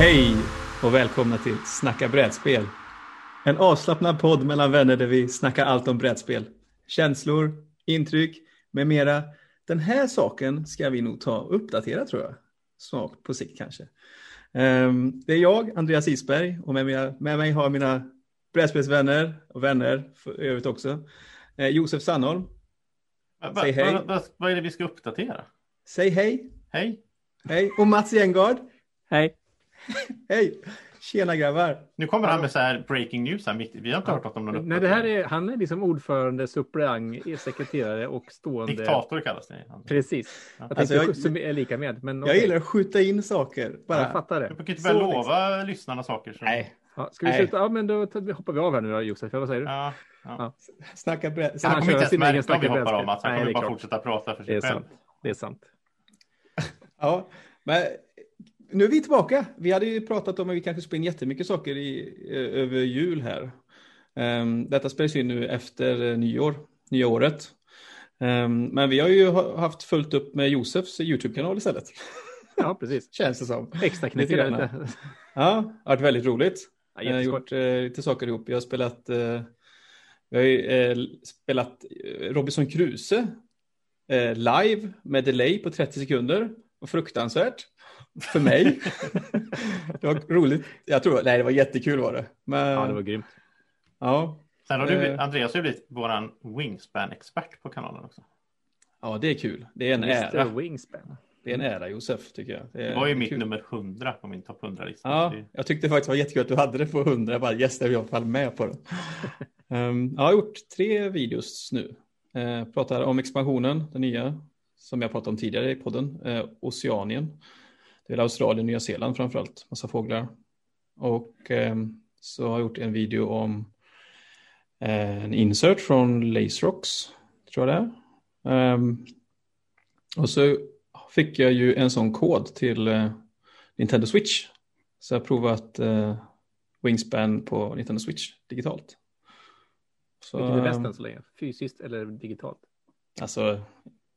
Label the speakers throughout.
Speaker 1: Hej och välkomna till Snacka brädspel. En avslappnad podd mellan vänner där vi snackar allt om brädspel. Känslor, intryck med mera. Den här saken ska vi nog ta och uppdatera tror jag. Snart på sikt kanske. Ehm, Det är jag, Andreas Isberg, och med mig, med mig har mina brädspelsvänner och vänner för övrigt också. Eh, Josef Sandholm,
Speaker 2: Va, va,
Speaker 1: Säg hej.
Speaker 2: va, va, vad är det vi ska uppdatera?
Speaker 1: säg hej.
Speaker 2: Hej!
Speaker 1: Hej. Och Mats Jengard,
Speaker 3: Hej.
Speaker 1: hej. Tjena grabbar.
Speaker 2: Nu kommer han med så här breaking news här mitt. Vi har inte hört något om någon
Speaker 3: Nej, det här är, han är liksom ordförande, suppleant, sekreterare och stående.
Speaker 2: Diktator kallas det.
Speaker 3: Precis.
Speaker 2: Ja.
Speaker 3: Jag
Speaker 1: Alltså,
Speaker 3: tänkte
Speaker 1: jag-
Speaker 3: som är lika med. Men
Speaker 1: Jag
Speaker 3: okej.
Speaker 1: gillar att skjuta in saker. Bara.
Speaker 3: Jag fattar
Speaker 2: Du
Speaker 3: det.
Speaker 2: kan ju inte börja
Speaker 1: Så
Speaker 2: lova lyssnarna saker. Som...
Speaker 1: Nej,
Speaker 3: Ja, ska vi
Speaker 1: Nej.
Speaker 3: sluta? Ja, men då hoppar vi av här nu då, Josef. Vad säger du?
Speaker 2: Ja, ja.
Speaker 1: snacka brä-
Speaker 3: Kan
Speaker 2: Han kommer inte ens märka om vi
Speaker 3: snacka
Speaker 2: hoppar av
Speaker 3: brädspel?
Speaker 2: Mats. Han
Speaker 3: Nej,
Speaker 2: kommer bara
Speaker 3: klart.
Speaker 2: fortsätta prata för
Speaker 3: Det är
Speaker 2: sig själv.
Speaker 3: sant. Det är sant.
Speaker 1: Ja, men nu är vi tillbaka. Vi hade ju pratat om att vi kanske spelar in jättemycket saker i, eh, över jul här. Um, detta spelas in nu efter nyår, nya året. Ehm, men vi har ju ha- haft fullt upp med Josefs YouTube-kanal istället.
Speaker 3: Ja, precis.
Speaker 1: Känns det som.
Speaker 3: Extra
Speaker 1: Lite
Speaker 3: knäcker
Speaker 1: grann.
Speaker 3: lite.
Speaker 1: Ja, det har varit väldigt roligt.
Speaker 3: Ja,
Speaker 1: Jag har gjort eh, lite saker ihop. Jag har spelat, eh, vi har ju, eh, spelat eh, Robinson Crusoe live med delay på 30 sekunder. Fruktansvärt för mig. det var roligt. Jag tror, nej det var jättekul var det. Men,
Speaker 3: Ja, det var grymt.
Speaker 1: ja,
Speaker 2: Sen har du,
Speaker 1: Eh.
Speaker 2: Andreas har ju blivit våran Wingspan-expert på kanalen också.
Speaker 1: ja, det är kul. Det är en
Speaker 3: Mr.
Speaker 1: ära.
Speaker 3: Wingspan.
Speaker 1: Det är en ära Josef tycker jag. Det,
Speaker 2: Det var ju
Speaker 1: är
Speaker 2: mitt
Speaker 1: kul.
Speaker 2: nummer 100 på min topp 100-lista.
Speaker 1: Ja, jag tyckte faktiskt det var jättekul att du hade det på 100. Jag bara yes, det är jag fall med på det. um, jag har gjort tre videos nu. Uh, pratar om expansionen, den nya, som jag pratade om tidigare i podden. Uh, Oceanien. Det är Australien Nya Zeeland framförallt, massa fåglar. Och ehm, så har jag gjort en video om eh, en insert från Lace Rocks, tror jag det är. Ehm, och så fick jag ju en sån kod till eh, Nintendo Switch. Så jag har provat eh, Wingspan på Nintendo Switch digitalt. Så,
Speaker 3: Vilket är bäst än så länge? Fysiskt eller digitalt?
Speaker 1: Alltså,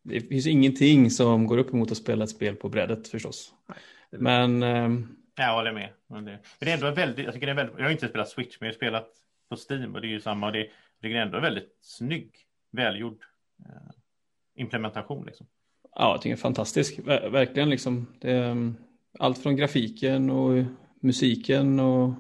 Speaker 1: det finns ingenting som går upp emot att spela ett spel på brädet förstås.
Speaker 3: är
Speaker 1: Men ehm,
Speaker 2: Jag håller med. Men det, men det är ändå väldigt, jag tycker det är väldigt, jag har inte spelat Switch, men jag har spelat på Steam och det är ju samma. Och det, det är ändå väldigt snygg, välgjord eh, implementation liksom.
Speaker 1: ja, jag tycker det är fantastisk. Ver- verkligen liksom. Det, ehm, allt från grafiken och musiken och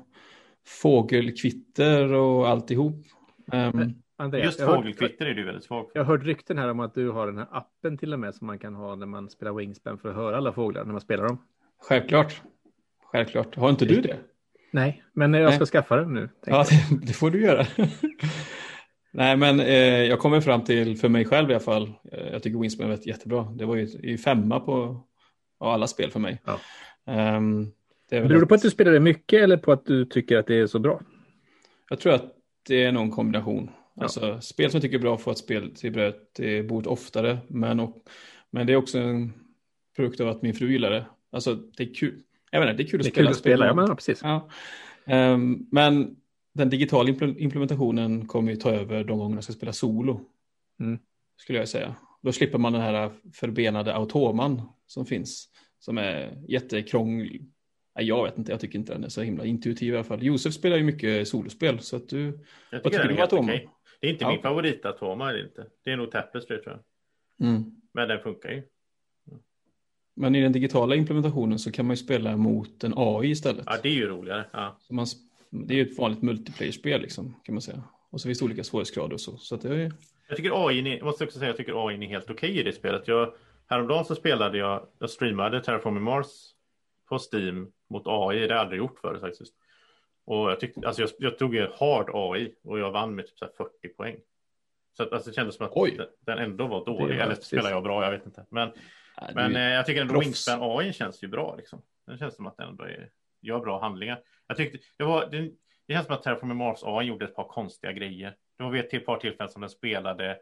Speaker 1: fågelkvitter och alltihop. Ehm,
Speaker 3: Andreas,
Speaker 2: Just fågelkvitter är du väldigt svag för.
Speaker 3: Jag har hört rykten här om att du har den här appen till och med som man kan ha när man spelar Wingspan för att höra alla fåglar när man spelar dem.
Speaker 1: självklart. Självklart. Har inte du det?
Speaker 3: Nej, men jag ska
Speaker 1: Nej.
Speaker 3: skaffa den nu.
Speaker 1: Ja, det, det får du göra. Nej, men eh, jag kommer fram till, för mig själv i alla fall, eh, jag tycker Wingspan är jättebra. Det var ju i femma på av alla spel för mig.
Speaker 3: Ja.
Speaker 1: Ehm, det
Speaker 3: Beror det på att du spelar det mycket eller på att du tycker att det är så bra?
Speaker 1: Jag tror att det är någon kombination.
Speaker 3: Ja.
Speaker 1: Alltså, spel som jag tycker är bra får ett spel till till bordet oftare. Men, och, men det är också en produkt av att min fru gillar det. Alltså, det är kul. Jag vet inte, det är kul att
Speaker 3: Det är
Speaker 1: spela
Speaker 3: kul att spela, ja men ja, precis.
Speaker 1: Ja. Ehm, men den digitala impl- implementationen kommer ju ta över de gångerna jag ska spela solo.
Speaker 3: Mm.
Speaker 1: Skulle jag säga. Då slipper man den här förbenade automan som finns. Som är jättekrånglig. Nej, jag vet inte, jag tycker inte den är så himla intuitiv i alla fall. Josef spelar ju mycket solospel så att du...
Speaker 2: Jag
Speaker 1: Vad
Speaker 2: tycker
Speaker 1: du
Speaker 2: är
Speaker 1: om
Speaker 2: helt
Speaker 1: Atoma?
Speaker 2: Det är inte
Speaker 1: Ja.
Speaker 2: min favoritatoma, är det inte. Det är nog Tapestry tror jag.
Speaker 1: Mm.
Speaker 2: Men den funkar ju.
Speaker 1: Men i den digitala implementationen så kan man ju spela mot en AI istället.
Speaker 2: Ja, det är ju roligare. Ja.
Speaker 1: Så man, det är ju ett vanligt multiplayer-spel liksom, kan man säga. Och så finns det olika svårighetsgrader och så. Så det är ju...
Speaker 2: Jag tycker AI, är- jag måste också säga jag tycker AI är helt okej i det spelet. Jag, häromdagen så spelade jag, jag streamade Terraforming Mars på Steam mot AI. Det har jag aldrig gjort förut faktiskt. Och jag tyckte, alltså jag, jag tog ju hard AI och jag vann med typ så här 40 poäng. Så att, alltså det kändes som att
Speaker 1: Oj.
Speaker 2: den- ändå var dålig. Eller spelar jag bra, jag vet inte. Men,
Speaker 1: är
Speaker 2: men eh, jag tycker ändå. Wingspan AI känns ju bra liksom. Den känns som att den ändå är, gör bra handlingar. Jag tyckte, det var, det, det känns som att Terraforming Mars AI gjorde ett par konstiga grejer. Det var vid ett par tillfällen som den spelade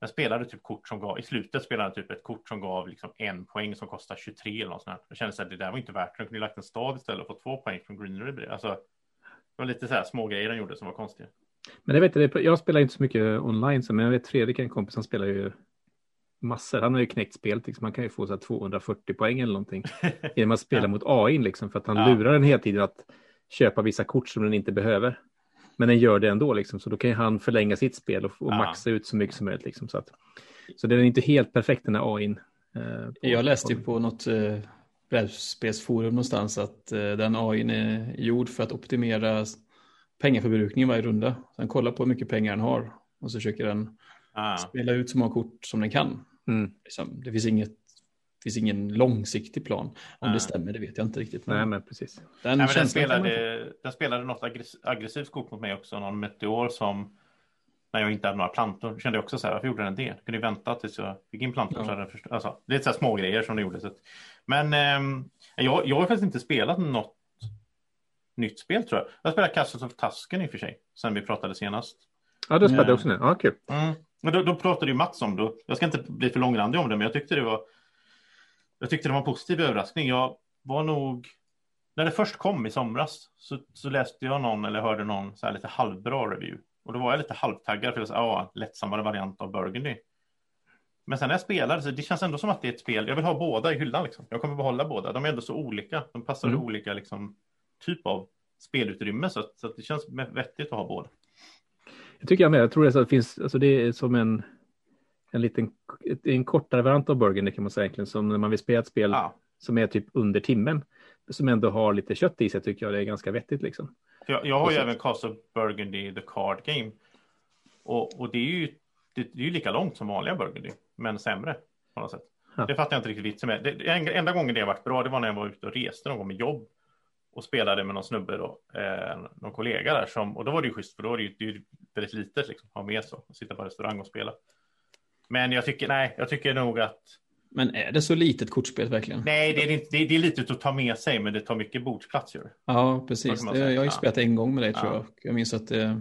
Speaker 2: den spelade typ kort som gav, i slutet spelade typ ett kort som gav liksom en poäng som kostar 23 eller något sånt. Jag kände så här, det där var inte värt det. Den kunde ju lagt en stad istället och fått två poäng från Greenery. Alltså, det var lite så här små grejer den gjorde som var konstiga.
Speaker 3: Men jag vet inte, jag spelar inte så mycket online, men jag vet Fredrik, en kompis, han spelar ju massor. Han har ju knäckt spelet, liksom. man kan ju få så här 240 poäng eller någonting genom att spela ja. mot AI, liksom, för att han ja. lurar den hela tiden att köpa vissa kort som den inte behöver. Men den gör det ändå, liksom, så då kan han förlänga sitt spel och, och ja. maxa ut så mycket som möjligt. Liksom, så, att, så den är inte helt perfekt den här AI.
Speaker 1: Eh, Jag läste ju på något eh, brädspelsforum någonstans att eh, den AI är gjord för att optimera pengaförbrukningen varje runda. Den kollar på hur mycket pengar den har och så försöker den ah. spela ut så många kort som den kan. Mm. Liksom, det finns inget finns ingen långsiktig plan. Om Nej. det stämmer, det vet jag inte riktigt.
Speaker 3: Men... Nej, men precis.
Speaker 2: Den, Nej, men den, spelade, den spelade något aggressivt kort mot mig också, någon meteor som när jag inte hade några plantor kände jag också så här, varför gjorde den det? Jag kunde ju vänta tills jag fick in plantor. Ja. Så hade alltså, det är så här små grejer som den gjorde. Så Men eh, jag, jag har faktiskt inte spelat något nytt spel tror jag. Jag har spelat Castles of Tusken i och för sig, sen vi pratade senast.
Speaker 3: Ja, du spelade också nu. Ja, kul.
Speaker 2: Mm. Men då, då pratade ju Mats om det. Jag ska inte bli för långrandig om det, men jag tyckte det var jag tyckte det var en positiv överraskning. Jag var nog, när det först kom i somras så, så läste jag någon eller hörde någon så här lite halvbra review. Och då var jag lite halvtaggad för att säga, ja, lättsammare variant av Burgundy. Men sen när jag spelade så det känns ändå som att det är ett spel, jag vill ha båda i hyllan liksom. Jag kommer behålla båda, de är ändå så olika. De passar mm. olika liksom, typ av spelutrymme så, att, så att det känns vettigt att ha båda.
Speaker 3: Jag tycker jag med, jag tror det, finns, alltså det är som en en liten en kortare variant av Burgundy kan man säga egentligen, som när man vill spela ett spel ja. som är typ under timmen, som ändå har lite kött i sig tycker jag det är ganska vettigt liksom.
Speaker 2: Jag, jag har ju även Castle Burgundy The Card Game. Och, och det är ju det, det, är ju lika långt som vanliga Burgundy, men sämre på något sätt. Ja. Det fattar jag inte riktigt vitsen med. Det, det, enda gången det har varit bra, det var när jag var ute och reste någon gång med jobb och spelade med någon snubbe då, eh, någon kollega där som, och då var det ju schysst för då var det ju, det är ju väldigt litet liksom, ha med så, sitta på restaurang och spela. Men jag tycker, nej, jag tycker nog att
Speaker 1: men är det så litet kortspel verkligen?
Speaker 2: Nej, det är, inte, det är, det är litet att ta med sig, men det tar mycket bordsplats. Ju.
Speaker 1: Ja, precis. Det, jag har ju spelat en gång med dig, tror jag. Jag minns att det...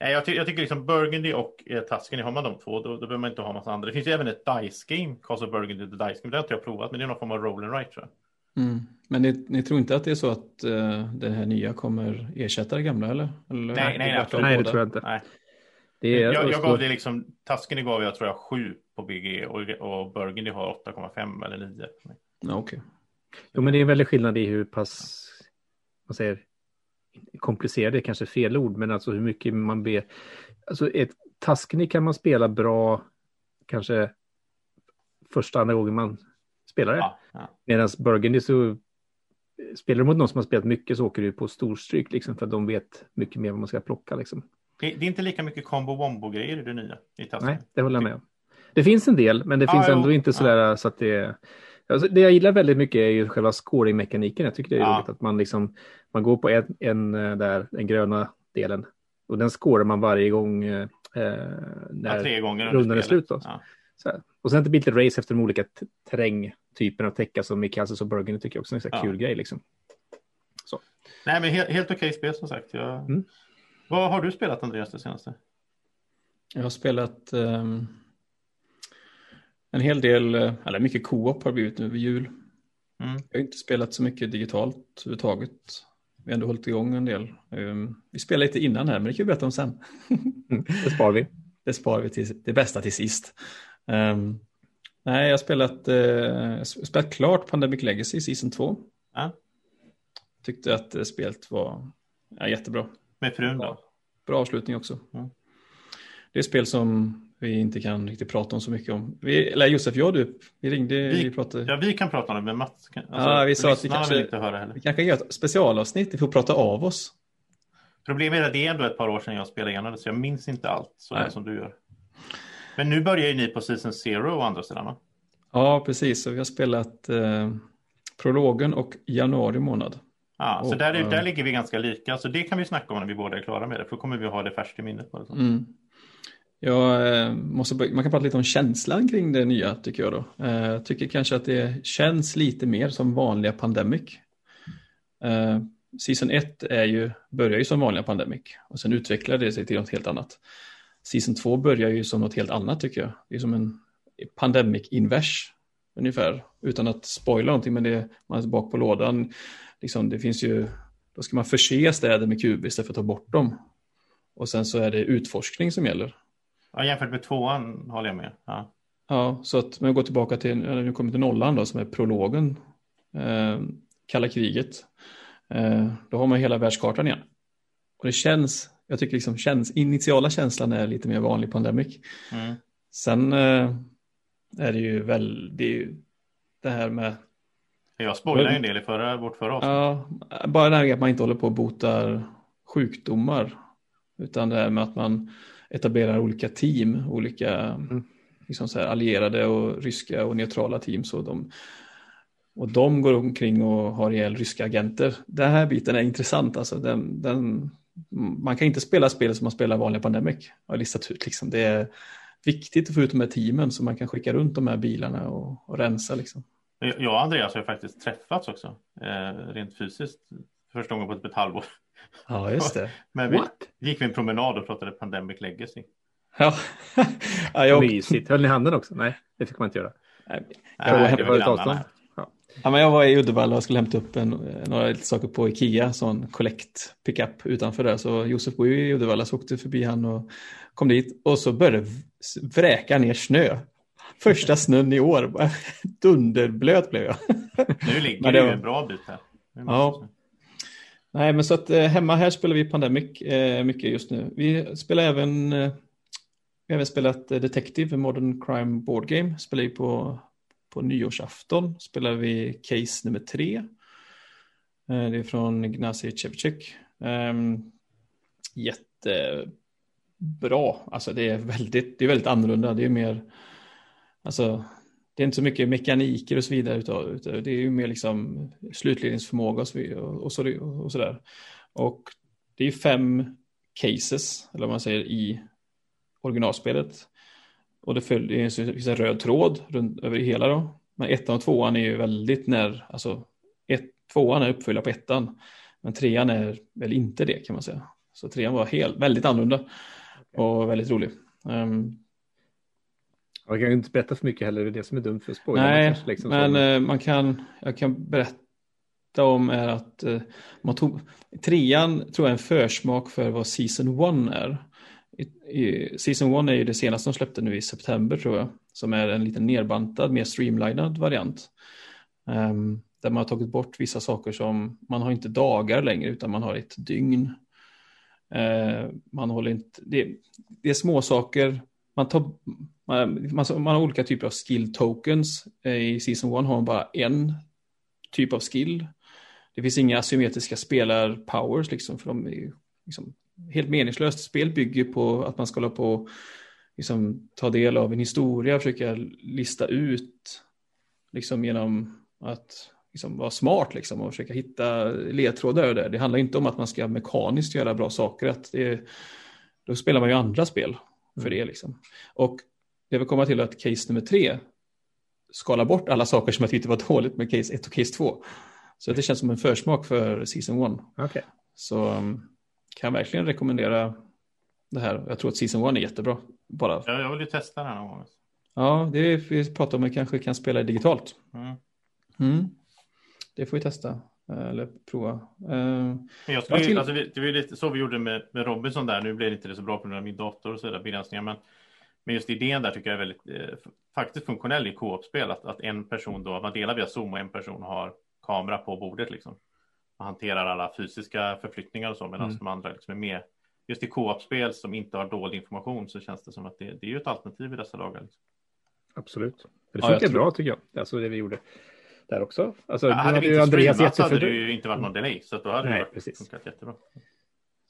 Speaker 2: Nej, jag, ty jag tycker liksom Burgundy och eh, Tuscany, har man de två, då, då behöver man inte ha massa andra. Det finns ju även ett Dice Game, Castle Burgundy The Dice Game. Det har inte jag provat, men det är någon form av roll and write, tror
Speaker 1: jag. Mm. Men ni, ni, tror inte att det är så att uh, det här nya kommer ersätta det gamla, eller? eller
Speaker 2: nej, nej,
Speaker 3: nej, nej, det tror jag inte. Nej.
Speaker 2: Det är, jag, jag gav det liksom, Tuscany gav jag tror jag sju på BG och, och Burgundy har 8,5 eller 9.
Speaker 1: Ja, Okej. Okay.
Speaker 3: Jo, men det är en väldig skillnad i hur pass, man säger, komplicerade kanske fel ord, men alltså hur mycket man ber. Alltså ett Tuscany kan man spela bra, kanske första, andra gången man spelar det. Ja, ja. Medan Burgundy så spelar du mot någon som har spelat mycket så åker du på storstryk liksom för att de vet mycket mer vad man ska plocka liksom.
Speaker 2: Det, det är inte lika mycket combo wombo grejer i det nya. I
Speaker 3: Nej, det håller jag med om. Det finns en del, men det finns ändå jo. inte sådär ja. så att det alltså det jag gillar väldigt mycket är ju själva scoring-mekaniken. Jag tycker det är ja. roligt att man liksom, man går på en, en eh, där, den gröna delen och den scorar man varje gång eh, när
Speaker 2: ja,
Speaker 3: rundan är slut. Ja. Och sen det blir lite race efter de olika terrängtyperna av täcka som i Kansas och Burgundy tycker jag också är en ja. kul grej liksom.
Speaker 2: Nej, men helt, helt okej okay spel som sagt. Jag... Mm. Vad har du spelat Andreas det senaste?
Speaker 1: Jag har spelat um, en hel del, eh, eller mycket co-op har blivit nu vid jul. Mm. Jag har inte spelat så mycket digitalt överhuvudtaget. Vi har ändå hållit igång en del. Um, vi spelade lite innan här, men det kan vi berätta om sen.
Speaker 3: det spar vi.
Speaker 1: Det spar vi till det bästa till sist. Um, nej, jag har spelat, uh, spelat klart Pandemic Legacy Season 2. Ja. Tyckte att uh, spelet var ja, jättebra.
Speaker 2: Med frun då?
Speaker 1: Bra avslutning också. Mm. Det är spel som vi inte kan riktigt prata om så mycket om. Vi, eller Josef, jag och du, vi ringde,
Speaker 2: vi,
Speaker 1: vi pratade.
Speaker 2: Ja, vi kan prata om det, men Mats kan,
Speaker 1: alltså, ja, vi sa att vi kanske, vi kanske gör ett specialavsnitt, vi får prata av oss.
Speaker 2: Problemet är att det är ändå ett par år sedan jag spelade igenom det, så jag minns inte allt så som du gör. Men nu börjar ju ni på Season Zero å andra sidan, va?
Speaker 1: Ja, precis. Så vi har spelat eh, prologen och januari månad.
Speaker 2: Ja, och, så där, där ligger vi ganska lika. Så det kan vi snacka om när vi båda är klara med det. För då kommer vi ha det färskt i minnet. På det, mm.
Speaker 1: Jag eh, måste, man kan prata lite om känslan kring det nya tycker jag då. Jag eh, tycker kanske att det känns lite mer som vanliga Pandemic. Eh, season 1 är ju, börjar ju som vanliga Pandemic och sen utvecklar det sig till något helt annat. Season 2 börjar ju som något helt annat tycker jag. Det är som en Pandemic-invers ungefär. Utan att spoila någonting men det man är bak på lådan liksom, det finns ju, då ska man förse städer med kuber istället för att ta bort dem. Och sen så är det utforskning som gäller.
Speaker 2: Ja, jämfört med tvåan håller jag med. Ja.
Speaker 1: Ja, så att man går tillbaka till, nu kommer till nollan då som är prologen, eh, kalla kriget. Eh, då har man hela världskartan igen. Och det känns, jag tycker liksom känns, initiala känslan är lite mer vanlig Pandemic. Mm. Sen eh, är det ju väl, det är ju det här med
Speaker 2: jag spoilade en del i förra, vårt förra
Speaker 1: avsnitt. Ja, bara det här att man inte håller på och botar sjukdomar. Utan det här med att man etablerar olika team, olika mm. liksom så här, allierade och ryska och neutrala team. Så de, och de går omkring och har ihjäl ryska agenter. Den här biten är intressant. Alltså den, den, man kan inte spela spel som man spelar vanliga Pandemic. Har listat ut liksom. Det är viktigt att få ut de här teamen så man kan skicka runt de här bilarna och, och rensa. Liksom.
Speaker 2: Jag och Andreas har ju faktiskt träffats också, eh, rent fysiskt, första gången på ett halvår.
Speaker 1: Ja, just det.
Speaker 2: Men vi What? gick vi en promenad och pratade Pandemic Legacy.
Speaker 1: Ja,
Speaker 3: ja jag... Mysigt. Höll ni handen också? Nej, det fick man inte göra. Nej, jag,
Speaker 1: Nej, det var avstånd. Ja. ja. men jag var i Uddevalla och skulle hämta upp en, några saker på Ikea, sån collect pickup utanför där. Så Josef bor ju i Uddevalla så åkte förbi han och kom dit och så började vräka ner snö Första snön i år. Dunderblöt blev jag.
Speaker 2: Nu ligger det ju en bra bit här.
Speaker 1: Ja. Nej, men så att eh, hemma här spelar vi Pandemic eh, mycket just nu. Vi spelar även, eh, vi har även spelat eh, Detective, Modern Crime Board Game. Spelar vi på, på nyårsafton. Spelar vi Case nummer tre. Eh, det är från Ignacy Cevcik. Um, jättebra, alltså det är väldigt, det är väldigt annorlunda. Det är mer Alltså, det är inte så mycket mekaniker och så vidare. Utav, utav, det är ju mer liksom slutledningsförmåga och så, vidare, och, så, och så där. Och det är fem cases, eller vad man säger, i originalspelet. Och det, finns en röd tråd runt, över hela då. Men ettan och tvåan är ju väldigt när, alltså ett, tvåan är uppfyllda på ettan. Men trean är väl inte det kan man säga. Så trean var helt, väldigt annorlunda och väldigt rolig. Um,
Speaker 3: jag kan ju inte berätta för mycket heller, det är det som är dumt för spoiler.
Speaker 1: Nej, man liksom men så... Eh, man kan, jag kan berätta om är att eh, man tog, trean tror jag är en försmak för vad Season 1 är. I, i, season 1 är ju det senaste de släppte nu i september tror jag, som är en lite nerbantad, mer streamlinad variant. Um, där man har tagit bort vissa saker som, man har inte dagar längre utan man har ett dygn. Uh, man håller inte, det, det är små saker man tar, man, man, man, har olika typer av skill tokens. Eh, I Season 1 har man bara en typ av skill. Det finns inga asymmetriska spelar-powers liksom, för de är liksom helt meningslöst. Spel bygger på att man ska hålla på liksom, ta del av en historia, försöka lista ut liksom genom att liksom, vara smart liksom, och försöka hitta ledtrådar där. Det handlar inte om att man ska mekaniskt göra bra saker. Att det, då spelar man ju andra spel för det. Liksom. Och det vill komma till att case nummer tre skalar bort alla saker som jag tyckte var dåligt med case 1 och case 2. Så det känns som en försmak för season 1.
Speaker 3: Okay.
Speaker 1: Så um, kan jag verkligen rekommendera det här. Jag tror att season 1 är jättebra. Bara.
Speaker 2: Ja, jag vill ju testa den här någon gång.
Speaker 1: Ja, det vi pratar om att vi kanske kan spela digitalt. Mm. Mm. Det får vi testa eller prova.
Speaker 2: Uh, jag skulle, till... alltså, det var lite så vi gjorde med, med Robinson där. Nu blev det inte det så bra på grund av min dator och så där begränsningar. Men, men just idén där tycker jag är väldigt eh, faktiskt funktionell i co-op-spel. Att, att en person då, man delar via Zoom och en person har kamera på bordet liksom. Man hanterar alla fysiska förflyttningar och så medan mm. de andra liksom är med. Just i co-op-spel som inte har dold information så känns det som att det, det är ju ett alternativ i dessa dagar. Liksom.
Speaker 3: Absolut. Det funkar ja, tror... bra tycker jag. Alltså det vi gjorde där också. Alltså,
Speaker 2: ja, hade vi inte Andreas streamat så hade det ju inte varit någon delay, så då hade Nej, det precis. funkat jättebra.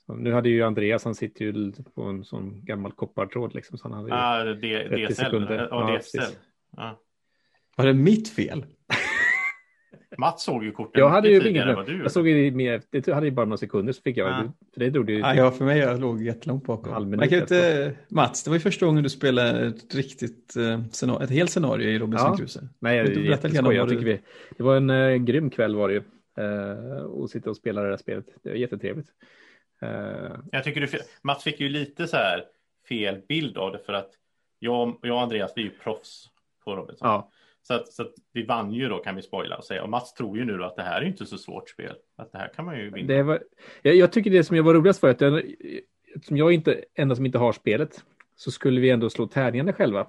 Speaker 3: Så nu hade ju Andreas, han sitter ju på en sån gammal koppartråd liksom. Så han hade
Speaker 2: ja, det, 30 DSL. sekunder. Ja, DSL. Ja.
Speaker 1: Var det mitt fel?
Speaker 2: Mats såg ju korten
Speaker 3: jag hade ju du Jag såg ju mer, det hade ju bara några sekunder så fick jag. Ja. För det
Speaker 1: drog ju. Ja, ja, för mig jag låg jättelångt bakom. Man kan inte, Mats, det var ju första gången du spelade ett riktigt uh, ett helt scenario i Robinson ja. Crusoe.
Speaker 3: Nej, jag, jag, jag, jag tycker vi, det var en uh, grym kväll var det ju. Uh, att sitta och spela det här spelet. Det var jättetrevligt.
Speaker 2: Uh, jag tycker du, Mats fick ju lite så här fel bild av det för att jag, jag och Andreas vi är ju proffs på Robinson. Ja. Så att, så att vi vann ju då kan vi spoila och säga. Och Mats tror ju nu då att det här är inte så svårt spel. Att det här kan man ju vinna.
Speaker 3: Det var, jag, jag tycker det som jag var roligast för att eftersom jag inte enda som inte har spelet så skulle vi ändå slå tärningarna själva.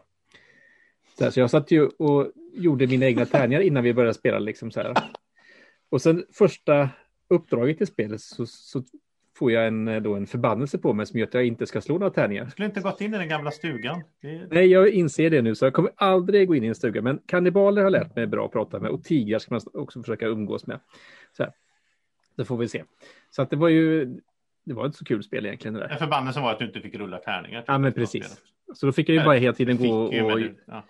Speaker 3: Så, här, så jag satt ju och gjorde mina egna tärningar innan vi började spela. Liksom så här. Och sen första uppdraget i spelet så, så får jag en, då en förbannelse på mig som gör att jag inte ska slå några tärningar.
Speaker 2: Jag skulle inte gått in i den gamla stugan. Det...
Speaker 3: Nej, jag inser det nu, så jag kommer aldrig gå in i en stuga. Men kannibaler har lärt mig bra att prata med och tigrar ska man också försöka umgås med. Så här. Det får vi se. Så att det var ju, det var inte så kul spel egentligen. Det där.
Speaker 2: Förbannelsen var att du inte fick rulla tärningar.
Speaker 3: Ja, men precis. Så då fick jag ju bara hela tiden gå och
Speaker 2: ju, ja.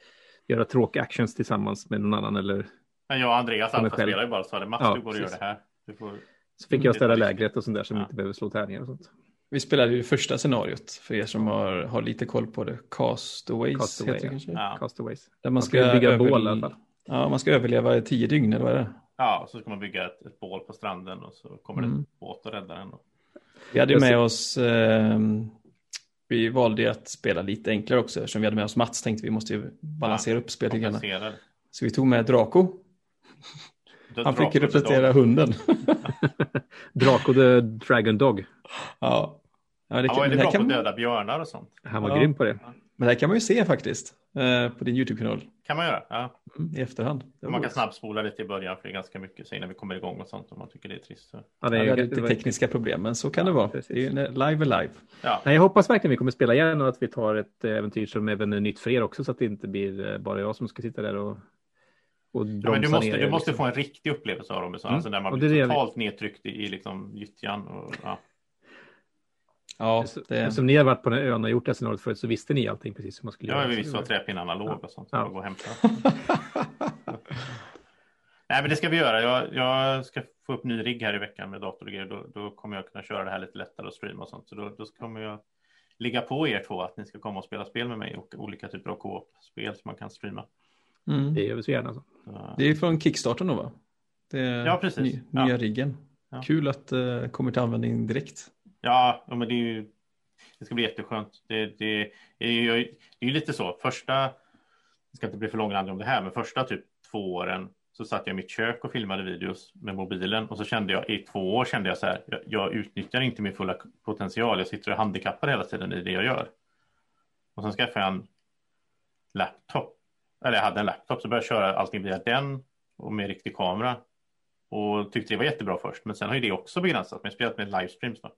Speaker 3: göra tråkiga actions tillsammans med någon annan eller.
Speaker 2: Men jag och Andreas
Speaker 3: själv.
Speaker 2: spelar ju bara så Mats,
Speaker 3: Ja,
Speaker 2: du går och gör det här. Du får...
Speaker 3: Så fick jag ställa
Speaker 2: Mm, det är
Speaker 3: lägret och sånt där som
Speaker 2: Ja.
Speaker 3: inte behöver slå tärningar och sånt.
Speaker 1: Vi spelade ju första scenariot för er som har, har lite koll på det. Castaways
Speaker 3: Castaway,
Speaker 1: heter det
Speaker 3: ja.
Speaker 1: kanske.
Speaker 2: Ja.
Speaker 3: Castaways.
Speaker 1: Där man
Speaker 3: Man
Speaker 1: ska
Speaker 3: bygga
Speaker 1: över-
Speaker 3: bål i alla fall.
Speaker 1: Ja, man ska överleva i tio dygn eller vad är det?
Speaker 2: Ja, så ska man bygga ett, ett bål på stranden och så kommer det
Speaker 1: Mm.
Speaker 2: en båt och räddar den.
Speaker 1: Vi hade ju med oss, ehm, vi valde ju att spela lite enklare också eftersom vi hade med oss Mats tänkte vi måste ju balansera upp spelet. Så vi tog med Draco. Han fick representera hunden.
Speaker 3: Draco the Dragon Dog.
Speaker 1: ja. Ja, det
Speaker 2: Han var ju bra på döda björnar och sånt.
Speaker 3: Han var
Speaker 1: Ja.
Speaker 3: grym på det.
Speaker 1: men det här kan man ju se faktiskt eh, på din YouTube-kanal
Speaker 2: Kan man göra. Ja.
Speaker 1: mm, i efterhand.
Speaker 2: Man kan
Speaker 1: roligt.
Speaker 2: snabbspola lite i början för det är ganska mycket så innan vi kommer igång och sånt om man tycker det är trist. Så.
Speaker 3: Ja,
Speaker 1: Ja,
Speaker 3: det är, det
Speaker 1: lite
Speaker 3: var-
Speaker 1: tekniska problem, men så kan det vara.
Speaker 3: precis.
Speaker 1: Det är ju, när- live är live.
Speaker 2: Ja.
Speaker 3: Nej, jag hoppas verkligen vi kommer spela igen och att vi tar ett eh, äventyr som även är nytt för er också så att det inte blir eh, bara jag som ska sitta där och, och bromsa
Speaker 2: Ja, men du måste,
Speaker 3: ner
Speaker 2: du måste
Speaker 3: liksom.
Speaker 2: få en riktig upplevelse av Robinson,
Speaker 3: Mm.
Speaker 2: alltså där man blir
Speaker 3: det är det-
Speaker 2: totalt nedtryckt i, i liksom gyttjan. Och, ja.
Speaker 1: Ja,
Speaker 3: Så-
Speaker 1: det,
Speaker 3: Som ni har varit på den ön och gjort det scenariot förut så visste ni allting precis hur man skulle
Speaker 2: Ja,
Speaker 3: göra.
Speaker 2: vi visste vad träpinnarna låg och sånt. Så
Speaker 3: Ja.
Speaker 2: ja. gå och hämta. Nej, men det ska vi göra. Jag, jag ska få upp ny rigg här i veckan med dator och grejer. Då, då kommer jag kunna köra det här lite lättare och streama och sånt. Så då, då kommer jag ligga på er två att ni ska komma och spela spel med mig och olika typer av co-op-spel som man kan streama.
Speaker 1: Mm.
Speaker 3: Det gör vi så gärna. Så.
Speaker 1: Det är från Kickstarter då va? Det är
Speaker 2: Ja, precis.
Speaker 1: Ny,
Speaker 2: Ja.
Speaker 1: nya riggen.
Speaker 2: Ja.
Speaker 1: Kul att det uh, kommer till användning direkt.
Speaker 2: Ja, ja, men det är ju. Det ska bli jätteskönt. Det, det, är ju, det är ju lite så. Första. Det ska inte bli för långrandig om det här, men första typ två åren så satt jag i mitt kök och filmade videos med mobilen och så kände jag i två år kände jag så här. Jag, jag utnyttjar inte min fulla potential. Jag sitter och är handikappad hela tiden i det jag gör. Och sen skaffade jag en laptop. Eller jag hade en laptop så började jag köra allting via den och med riktig kamera. Och tyckte det var jättebra först. Men sen har ju det också begränsat mig. Spelat med livestreams då.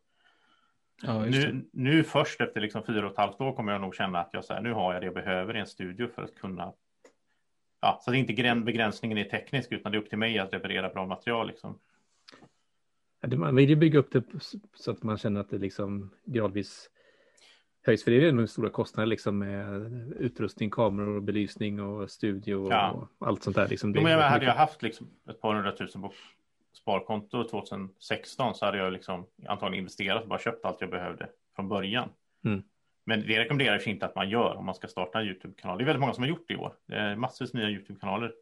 Speaker 1: Ja.
Speaker 2: Nu, nu först efter liksom fyra och ett halvt år kommer jag nog känna att jag så här, nu har jag det jag behöver i en studio för att kunna. Ja, så att inte gräns, begränsningen är teknisk utan det är upp till mig att leverera bra material liksom.
Speaker 3: Ja, det- Man vill ju bygga upp det så att man känner att det liksom gradvis höjs. För det är ju nog stora kostnader liksom med utrustning, kameror, belysning och studio och
Speaker 2: Ja.
Speaker 3: allt sånt där. Liksom.
Speaker 2: Jo, men jag, hade jag haft liksom ett par hundratusen på sparkonto 2016 så hade jag liksom antagligen investerat och bara köpt allt jag behövde från början.
Speaker 3: Mm.
Speaker 2: Men det rekommenderar jag inte att man gör om man ska starta en YouTube-kanal. Det är väldigt många som har gjort det i år. Det är massvis nya YouTube-kanaler.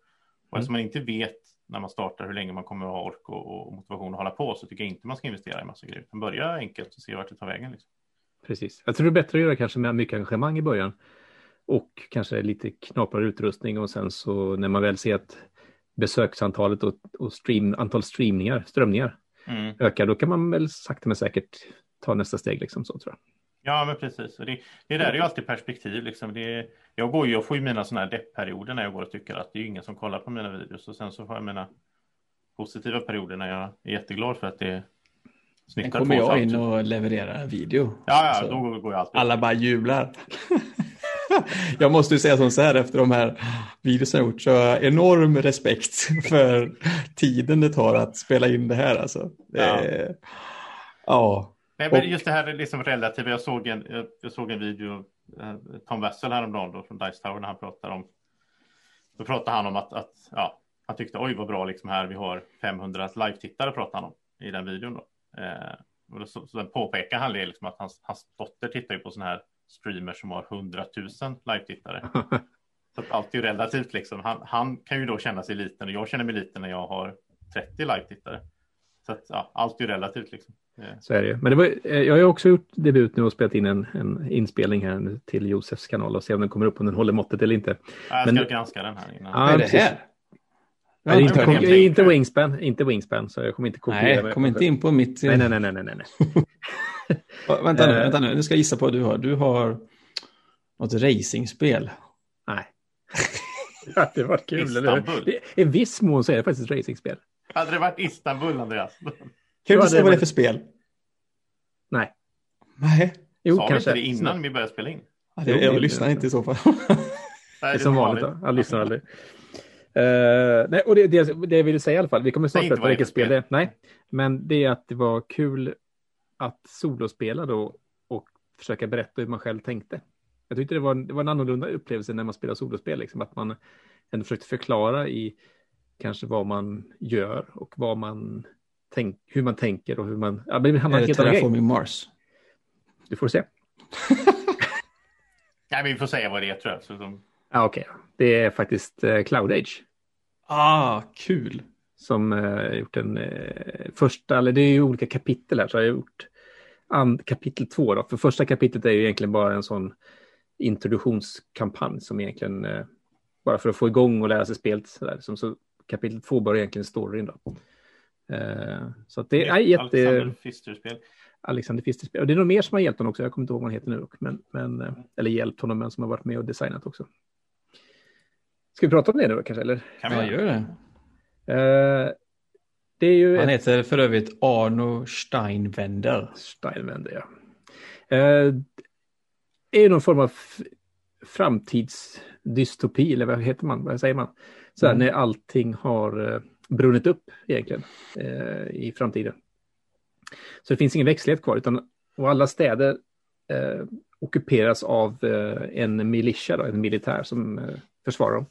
Speaker 2: Och eftersom man inte vet när man startar hur länge man kommer att ha ork och, och motivation att hålla på så tycker jag inte man ska investera i massa grejer. Utan börja enkelt och se vart det tar vägen. Liksom.
Speaker 3: Precis. Jag tror det är bättre att göra kanske med mycket engagemang i början. Och kanske lite knaprare utrustning och sen så när man väl ser att besöksantalet och, och stream, antal streamningar, strömningar
Speaker 2: Mm.
Speaker 3: ökar, då kan man väl sakta men säkert ta nästa steg liksom så tror jag.
Speaker 2: Ja, men precis. Och det, det där är ju alltid perspektiv. Liksom. Det, jag, går ju, jag får ju mina sådana här deppperioder när jag går och tycker att det är ingen som kollar på mina videos. Och sen så får jag mina positiva perioder när jag är jätteglad för att det
Speaker 1: Sen kommer jag in och levererar en video.
Speaker 2: Ja, ja,
Speaker 1: Så
Speaker 2: då går jag alltid.
Speaker 1: Alla bara jublar. jag måste ju säga som så här efter de här videorna jag gjort så enorm respekt för tiden det tar att spela in det här alltså. Det
Speaker 2: Ja.
Speaker 1: är, ja.
Speaker 2: Nej, men just det här är liksom relativt. Jag såg en, jag, såg en video, eh, Tom Wessel häromdagen då, från Dice Tower när han pratar om. Då pratar han om att, att ja, han tyckte oj vad bra liksom här vi har 500 live-tittare pratar han om i den videon då. Eh, så, så den påpekar han det liksom att hans, hans dotter tittar ju på sådana här streamers som har 100 000 live-tittare. Så att allt är ju relativt liksom. Han, han kan ju då känna sig liten och jag känner mig liten när jag har 30 live-tittare. Så att ja, allt är ju relativt liksom.
Speaker 3: Så är det ju. Men det var, eh, jag har ju också gjort debut nu och spelat in en, en inspelning här till Josefs kanal och se om den kommer upp om den håller måttet eller inte.
Speaker 2: Ja, Jag ska
Speaker 3: Men-
Speaker 2: granska den här innan.
Speaker 3: Ja,
Speaker 1: Vad är det här?
Speaker 3: Ja, det är
Speaker 2: jag
Speaker 3: inte, kom, inte. Wingspan, inte Wingspan, så jag kommer inte konkurrera
Speaker 1: Nej, kom inte in på mitt...
Speaker 3: Nej, nej, nej, nej, nej, nej.
Speaker 1: Vänta nu,
Speaker 3: Eh.
Speaker 1: vänta nu, nu ska jag gissa på vad du har. Du har något racingspel.
Speaker 3: nej. Ja, det var kul. Eller?
Speaker 2: Istanbul.
Speaker 3: I en viss mån så är det faktiskt ett racingspel.
Speaker 2: Hade det varit Istanbul, Andreas?
Speaker 1: Kan du
Speaker 3: det
Speaker 1: säga vad det är för spel?
Speaker 3: Nej.
Speaker 1: Nej,
Speaker 3: Jo,
Speaker 2: Sa vi
Speaker 3: kanske.
Speaker 2: inte det innan vi började spela in?
Speaker 1: Ja, det, jag lyssnar inte i så fall.
Speaker 2: Nej,
Speaker 3: Det är som vanligt. Jag lyssnar aldrig. Eh, nej, och det, det, det jag ville säga i alla fall, vi kommer snart berätta vilket spel det är. Nej, men det är att det var kul att solospela då och försöka berätta hur man själv tänkte. Jag tyckte det var, en- det var en annorlunda upplevelse när man spelar solospel, liksom, att man ändå försökte förklara i kanske vad man gör och vad man tänk, hur man tänker och hur man... Ja, men det handlar
Speaker 1: Är
Speaker 3: om
Speaker 1: det. Terraforming Mars?
Speaker 3: Du får se.
Speaker 2: Nej, vi får säga vad det är tror jag. Så de...
Speaker 3: Ja, okej. Det är faktiskt eh, Cloud Age.
Speaker 1: Ah, kul.
Speaker 3: som eh, gjort en eh, första, eller det är ju olika kapitel här, så har jag gjort and, kapitel två då. För första kapitlet är ju egentligen bara en sån introduktionskampanj som egentligen eh, bara för att få igång och lära sig spelet. Så, där. Som, så kapitel två börjar egentligen storyn då. Eh, så att det är jätte...
Speaker 2: Alexander Pfister-spel.
Speaker 3: Alexander Fister. Och det är nog mer som har hjälpt honom också. Jag kommer inte ihåg vad han heter nu. Men, men, eller hjälpt honom, men som har varit med och designat också. Ska vi prata om det nu kanske? Eller?
Speaker 2: Kan
Speaker 1: Ja,
Speaker 2: göra?
Speaker 1: gör det.
Speaker 3: Eh, det är ju...
Speaker 1: Han
Speaker 3: ett-
Speaker 1: heter för övrigt Arno Steinwender.
Speaker 3: Steinwender, ja. Eh, är ju någon form av framtidsdystopi, eller vad heter man? Vad säger man? Så här,
Speaker 1: Mm.
Speaker 3: när allting har eh, brunnit upp egentligen eh, i framtiden. Så det finns ingen växtlighet kvar, utan och alla städer eh, ockuperas av eh, en militia, då, en militär som försvara försvarar dem.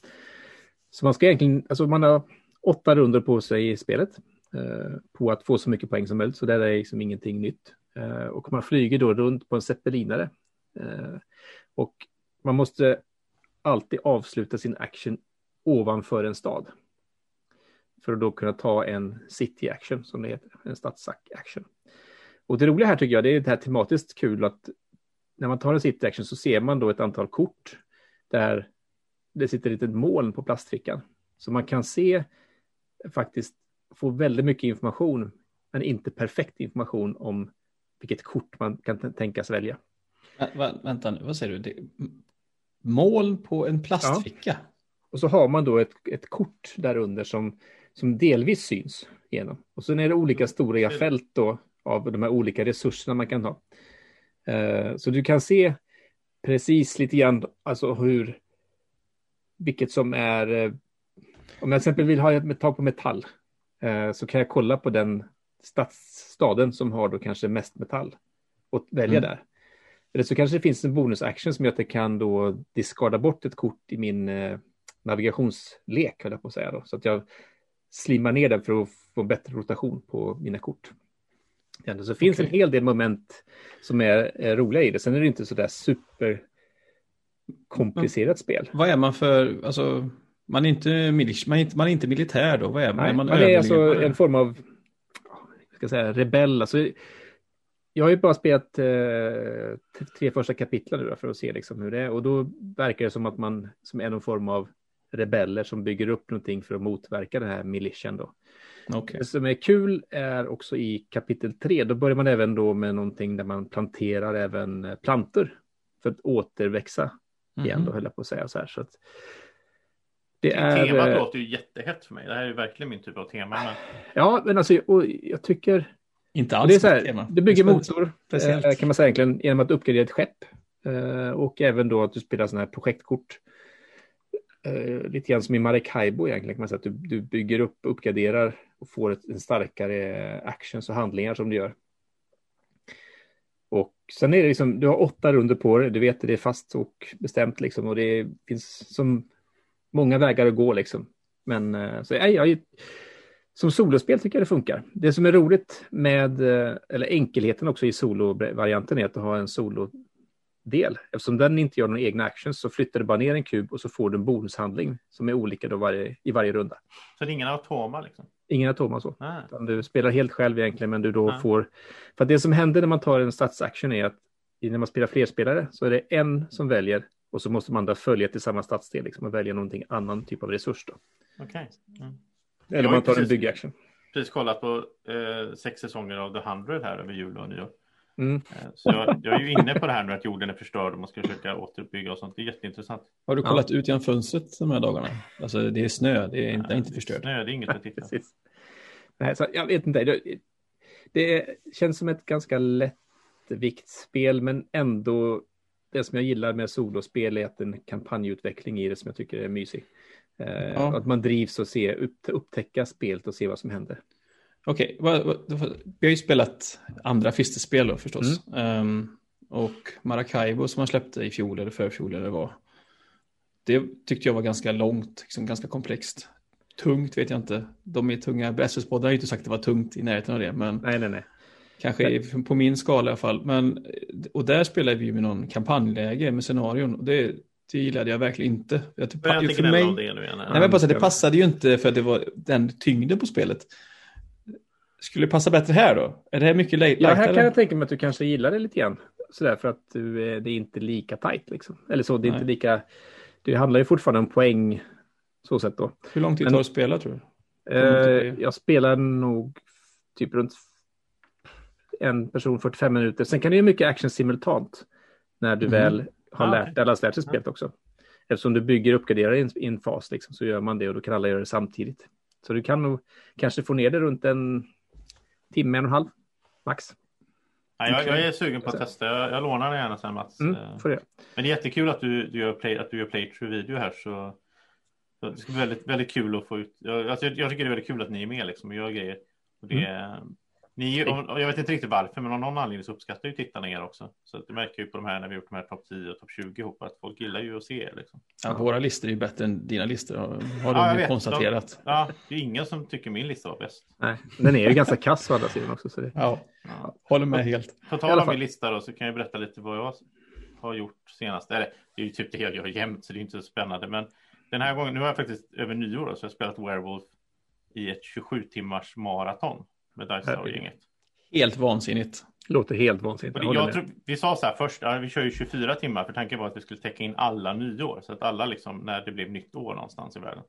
Speaker 3: Så man ska egentligen, alltså man har åtta runder på sig i spelet eh, på att få så mycket poäng som möjligt, så det är liksom ingenting nytt. Eh, och man flyger då runt på en zeppelinare. Eh, och man måste alltid avsluta sin action ovanför en stad. För att då kunna ta en city action som det heter, en stadsaction. Och det roliga här tycker jag, det är det här tematiskt kul att när man tar en city action så ser man då ett antal kort där det sitter ett litet moln på plastfickan. Så man kan se faktiskt få väldigt mycket information, men inte perfekt information om vilket kort man kan tänkas välja.
Speaker 1: Vä- vä- vänta nu, vad säger du? Det... Moln på en plastficka?
Speaker 3: Och så har man då ett, ett kort där under som, som delvis syns igenom. Och sen är det olika stora fält då av de här olika resurserna man kan ha. Eh, så du kan se precis lite grann alltså hur vilket som är eh, om jag till exempel vill ha ett tag på metall eh, så kan jag kolla på den stadsstaden som har då kanske mest metall och välja
Speaker 1: Mm.
Speaker 3: där. Eller så kanske det finns en bonusaction som gör att jag kan då diskarda bort ett kort i min eh, navigationslek, höll jag på att säga då. Så att jag slimmar ner den för att få bättre rotation på mina kort. Så det finns en
Speaker 1: Okej.
Speaker 3: hel del moment som är, är roliga i det. Sen är det inte så där super komplicerat spel.
Speaker 1: Vad är man för, alltså, man är inte, man är inte, man är inte militär då, vad är?
Speaker 3: Nej,
Speaker 1: är man
Speaker 3: man är alltså en form av jag ska säga, rebell. Alltså, jag har ju bara spelat eh, tre första kapitlen nu då, för att se liksom hur det är. Och då verkar det som att man som är någon form av rebeller som bygger upp någonting för att motverka den här militian då.
Speaker 1: Okej.
Speaker 3: Det som är kul är också i kapitel 3, då börjar man även då med någonting där man planterar även eh, plantor för att återväxa igen
Speaker 1: Mhm.
Speaker 3: då höll jag på att säga så här. Så att det är,
Speaker 2: Temat
Speaker 3: eh,
Speaker 2: låter ju jättehett för mig. Det här är ju verkligen min typ av tema. Men...
Speaker 3: ja men alltså och jag tycker
Speaker 1: Inte
Speaker 3: Och
Speaker 1: alls
Speaker 3: det är så
Speaker 1: mitt tema.
Speaker 3: här, du bygger motor
Speaker 1: speciellt.
Speaker 3: eh, kan man säga egentligen genom att uppgradera ett skepp. Eh, och även då att du spelar sådana här projektkort. Lite grann som i Maracaibo egentligen kan man säga att du, du bygger upp, uppgraderar och får ett, en starkare actions och handlingar som du gör. Och sen är det liksom, du har åtta runder på dig, du vet det är fast och bestämt liksom och det finns som många vägar att gå liksom. Men eh, så jag, jag, som solospel tycker jag det funkar. Det som är roligt med, eh, eller enkelheten också i solovarianten är att du har en solodel. Eftersom den inte gör någon egna actions så flyttar du bara ner en kub och så får du en bonushandling som är olika då varje, i varje runda.
Speaker 2: Så det är ingen automa liksom?
Speaker 3: Ingen atoma så.
Speaker 2: Ah.
Speaker 3: Utan du spelar helt själv egentligen men du då
Speaker 2: Ja.
Speaker 3: får... För att det som händer när man tar en statsaction är att när man spelar flerspelare så är det en som väljer och så måste man då följa till samma stadsdel liksom, och välja någonting annan typ av resurs då.
Speaker 2: Okej. Mm.
Speaker 3: Eller man tar en
Speaker 2: precis-
Speaker 3: byggaction.
Speaker 2: Precis kollat på eh, sex säsonger av The 100 här över jul och nyår. Mm. Eh, så jag, jag, är ju inne på det här nu att jorden är förstörd och man ska försöka återuppbygga och sånt. Det är jätteintressant.
Speaker 1: Har du kollat ja. ut genom fönstret de här dagarna? Alltså det är snö, det är inte, ja, inte förstört.
Speaker 2: Snö, det är inget att titta på.
Speaker 3: Nej, så jag vet inte. Det, det känns som ett ganska lättviktsspel, men ändå det som jag gillar med solospel är att en kampanjutveckling i det som jag tycker är mysig. Eh, ja. Att man drivs och ser, upp, upptäcka spelet och se vad som händer.
Speaker 1: Okej, okay. vi har ju spelat andra fiskespel då förstås. Mm. Um, och Maracaibo som man släppte i fjol eller förfjol eller vad. Det tyckte jag var ganska långt, liksom ganska komplext. Tungt vet jag inte. De är tunga. SS-podden har ju inte sagt att det var tungt i närheten av det. Men
Speaker 3: nej, nej, nej.
Speaker 1: Kanske på min skala i alla fall. Men, och där spelade vi med någon kampanjläge med scenarion. Och det, det gillade jag verkligen inte. Jag,
Speaker 2: typ, jag för mig, det.
Speaker 1: Nej, men bara, det passade ju inte för att det var den tyngden på spelet. Skulle passa bättre här då? Är det här mycket lättare?
Speaker 3: Ja, här kan jag tänka mig att du kanske gillar det lite grann. Sådär för att du, det är inte lika tajt liksom. Eller så, det är Nej. inte lika... Det handlar ju fortfarande om poäng. Så sätt då.
Speaker 1: Hur lång tid tar det att spela tror
Speaker 3: du? Eh, jag spelar nog typ runt en person 45 minuter. Sen kan det ju mycket action simultant. När du mm. väl har ah, lärt, eller lärt sig spelet också. Eftersom du bygger och uppgraderar i en fas liksom, så gör man det och då kan alla göra det samtidigt. Så du kan nog kanske få ner det runt en timme, en och en halv max.
Speaker 2: Ja, jag, jag är sugen på att testa. Jag, jag lånar det gärna sen Mats.
Speaker 3: Mm, får det.
Speaker 2: Men det är jättekul att du, du gör, play, att du gör playthrough video här. Så, så, det ska bli väldigt, väldigt kul att få ut. Jag, alltså, jag tycker det är väldigt kul att ni är med liksom, och gör grejer. Och det, mm. Ni, jag vet inte riktigt varför, men av någon anledning så uppskattar ju tittarna er också. Så det märker ju på de här när vi gjort de här topp 10 och topp 20 ihop att folk gillar ju att se er. Liksom.
Speaker 1: Ja, våra listor är ju bättre än dina listor, har ja, de konstaterat. De,
Speaker 2: ja, det är ingen som tycker min lista var bäst.
Speaker 3: Nej, den är ju ganska kass å andra sidan också. Så det...
Speaker 1: ja, ja, håller med helt.
Speaker 2: På tal om min lista då så kan jag berätta lite vad jag har gjort senast. Eller, det är ju typ det jag gör jämt så det är inte så spännande. Men den här gången, nu har jag faktiskt över nyår då, så jag har spelat Werewolf i ett 27 timmars maraton med Dice gänget
Speaker 1: Helt vansinnigt.
Speaker 3: Låter helt vansinnigt.
Speaker 2: Jag jag tror, vi sa så här först, ja, vi kör ju 24 timmar för tanken var att vi skulle täcka in alla nyår. Så att alla liksom, när det blev nytt år någonstans i världen.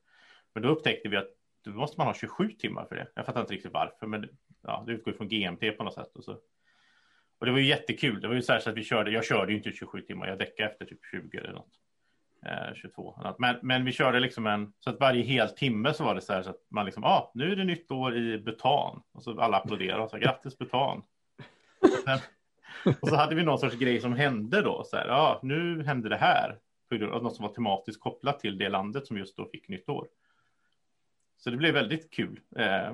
Speaker 2: Men då upptäckte vi att då måste man ha 27 timmar för det. Jag fattar inte riktigt varför, men ja, det utgår från GMT på något sätt. Och, så. och det var ju jättekul. Det var ju så att vi körde, jag körde ju inte 27 timmar, jag däckade efter typ 20 eller något. 22. Eh, men, men vi körde liksom en, så att varje hel timme så var det så här så att man liksom, ah, nu är det nytt år i Butan. Och så alla applåderade och sa grattis Butan. Och, sen, och så hade vi någon sorts grej som hände då, så här, ja, ah, nu hände det här. Något som var tematiskt kopplat till det landet som just då fick nytt år. Så det blev väldigt kul. Eh,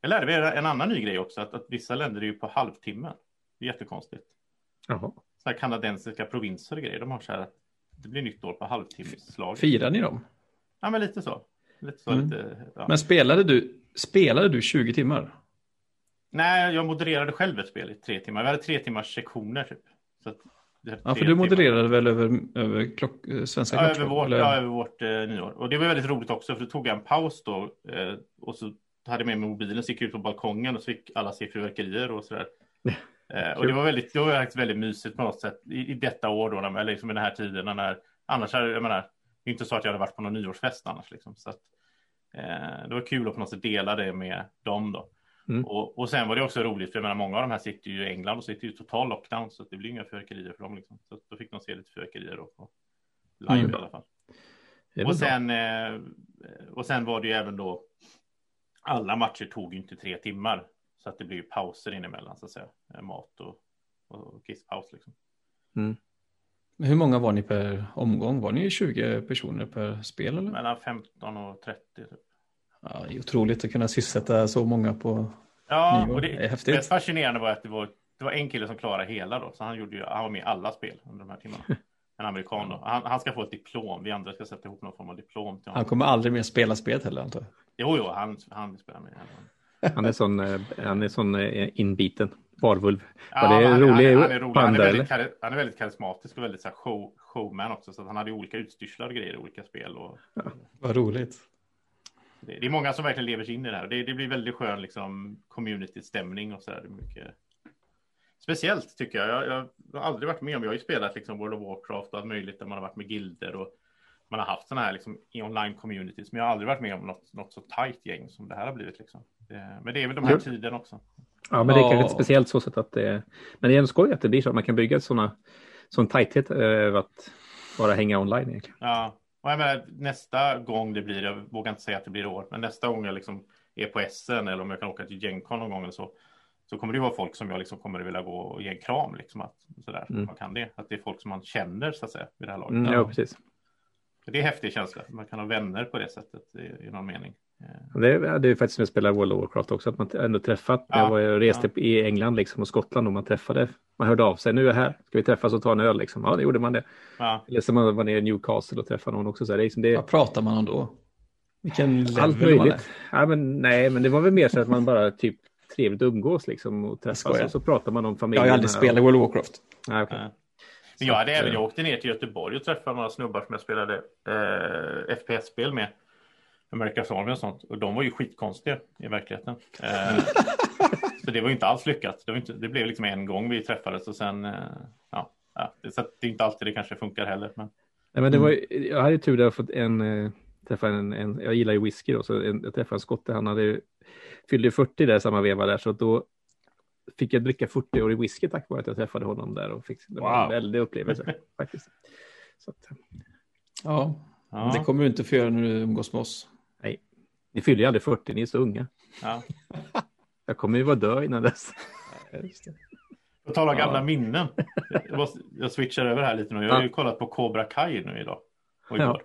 Speaker 2: jag lärde mig en annan ny grej också, att, att vissa länder är ju på halvtimmen. Det är jättekonstigt.
Speaker 3: Jaha.
Speaker 2: Så här kanadensiska provinser och grejer, de har så här att det blir nytt år på halvtimmeslag.
Speaker 1: Firar ni dem?
Speaker 2: Ja, men lite så. Lite så mm. lite,
Speaker 1: ja. Men spelade du, spelade du 20 timmar?
Speaker 2: Nej, jag modererade själv ett spel i tre timmar. Vi hade tre timmars sektioner typ. Så
Speaker 1: ja, för du modererade timmar. väl över, över klock, eh, svenska
Speaker 2: ja, över vårt, ja, över vårt eh, nyår. Och det var väldigt roligt också, för då tog jag en paus då. Eh, och så hade jag med mig mobilen, så gick jag ut på balkongen och så fick alla se fyrverkerier och sådär. Eh, och det var väldigt, det var faktiskt väldigt mysigt på något sätt i, i detta år då, när, liksom i den här tiden när annars hade jag menar, det är inte så att jag hade varit på någon nyårsfest annars liksom. Så att, eh, det var kul att på något sätt dela det med dem då. Mm. Och, och sen var det också roligt, för jag menar många av de här sitter ju i England och sitter ju i total lockdown så det blir inga fyrverkerier för dem liksom. Så då fick de se lite fyrverkerier då på live mm. i alla fall. Och sen, eh, och sen var det ju även då alla matcher tog ju inte tre timmar så att det blir pauser inemellan så att säga. Eh, mat och, och kisspaus liksom.
Speaker 1: Mm. Hur många var ni per omgång? Var ni 20 personer per spel? Eller?
Speaker 2: Mellan 15 och 30. Typ.
Speaker 1: Ja, det är otroligt att kunna sysselsätta så många på
Speaker 2: Ja, nyår. och det, det är häftigt. Det fascinerande var att det var, det var en kille som klarade hela då, så han, gjorde ju, han var med i alla spel under de här timmarna. En amerikan då. Han, han, ska få ett diplom. Vi andra ska sätta ihop någon form av diplom till
Speaker 1: honom. Han kommer aldrig mer spela spelet heller antar jag.
Speaker 2: Jo, jo, han, han spelar med.
Speaker 3: Han är sån, eh, han är sån eh, inbiten varvulv.
Speaker 2: Ja, det är han, rolig han, är, rolig. han, är väldigt, han är väldigt karismatisk och väldigt så här, show, showman också. Så han hade olika utstyrslar och grejer i olika spel. Och,
Speaker 1: ja, vad roligt.
Speaker 2: Det, det, är många som verkligen lever sig in i det här. Det, det blir väldigt skön liksom, community-stämning och så där. mycket... Speciellt tycker jag. jag. jag. har aldrig varit med om, jag har ju spelat liksom World of Warcraft och allt möjligt där man har varit med gilder och man har haft sådana här liksom, online communities. Men jag har aldrig varit med om något, något så tajt gäng som det här har blivit. Liksom. Men det är väl de här mm. tiden också.
Speaker 3: Ja, men det är kanske inte speciellt så sätt att det Men det är ändå skoj att det blir så att man kan bygga sådana sån tajthet över att bara hänga online egentligen.
Speaker 2: Ja, och jag menar, nästa gång det blir, jag vågar inte säga att det blir år, men nästa gång jag liksom är på SN eller om jag kan åka till Gencon någon gång eller så, så kommer det vara folk som jag liksom kommer att vilja gå och ge en kram, liksom att sådär, mm. man kan det, att det är folk som man känner så att säga vid det här laget.
Speaker 3: Mm, ja, precis.
Speaker 2: Det är en häftig känsla, man kan ha vänner på det sättet i, i någon mening.
Speaker 3: Det är, det är faktiskt som jag spelar World of Warcraft också, att man ändå träffat. Ja, jag var och reste ja. i England liksom och Skottland och man träffade, man hörde av sig, nu är jag här, ska vi träffas och ta en öl liksom? Ja, det gjorde man det. Ja. Eller så man var nere i Newcastle och träffade någon också. Så det är liksom det...
Speaker 1: Vad pratar man om då? Vilken
Speaker 3: Allt möjligt. Ja, men, nej, men det var väl mer så att man bara typ trevligt umgås liksom och träffas och så pratar man om familjen.
Speaker 1: Jag har aldrig spelat World of Warcraft.
Speaker 3: Nej, okay.
Speaker 2: Men jag hade även, jag åkte ner till Göteborg och träffade några snubbar som jag spelade eh, FPS-spel med. America's Army och sånt. Och de var ju skitkonstiga i verkligheten. Eh, så det var inte alls lyckat. Det, inte, det, blev liksom en gång vi träffades och sen, eh, ja, ja så det är inte alltid det kanske funkar heller. Men...
Speaker 3: Nej, men det var, jag hade tur där att fått en, eh, träffa en, en, jag gillar ju whisky då, så en, jag träffade en skotte, han hade fyllde 40 där samma veva där, så då fick jag dricka 40-årig whisky tack vare att jag träffade honom där och fick, det var wow. en väldig upplevelse faktiskt. Så att,
Speaker 1: ja, ja, det kommer du inte få göra när du umgås med oss.
Speaker 3: Nej, ni fyller ju aldrig 40, ni är så unga. Ja. jag kommer ju vara död innan dess.
Speaker 2: På tal om gamla minnen. Jag, måste, jag switchar över här lite nu. Jag har ju kollat på Cobra Kai nu idag. Och igår.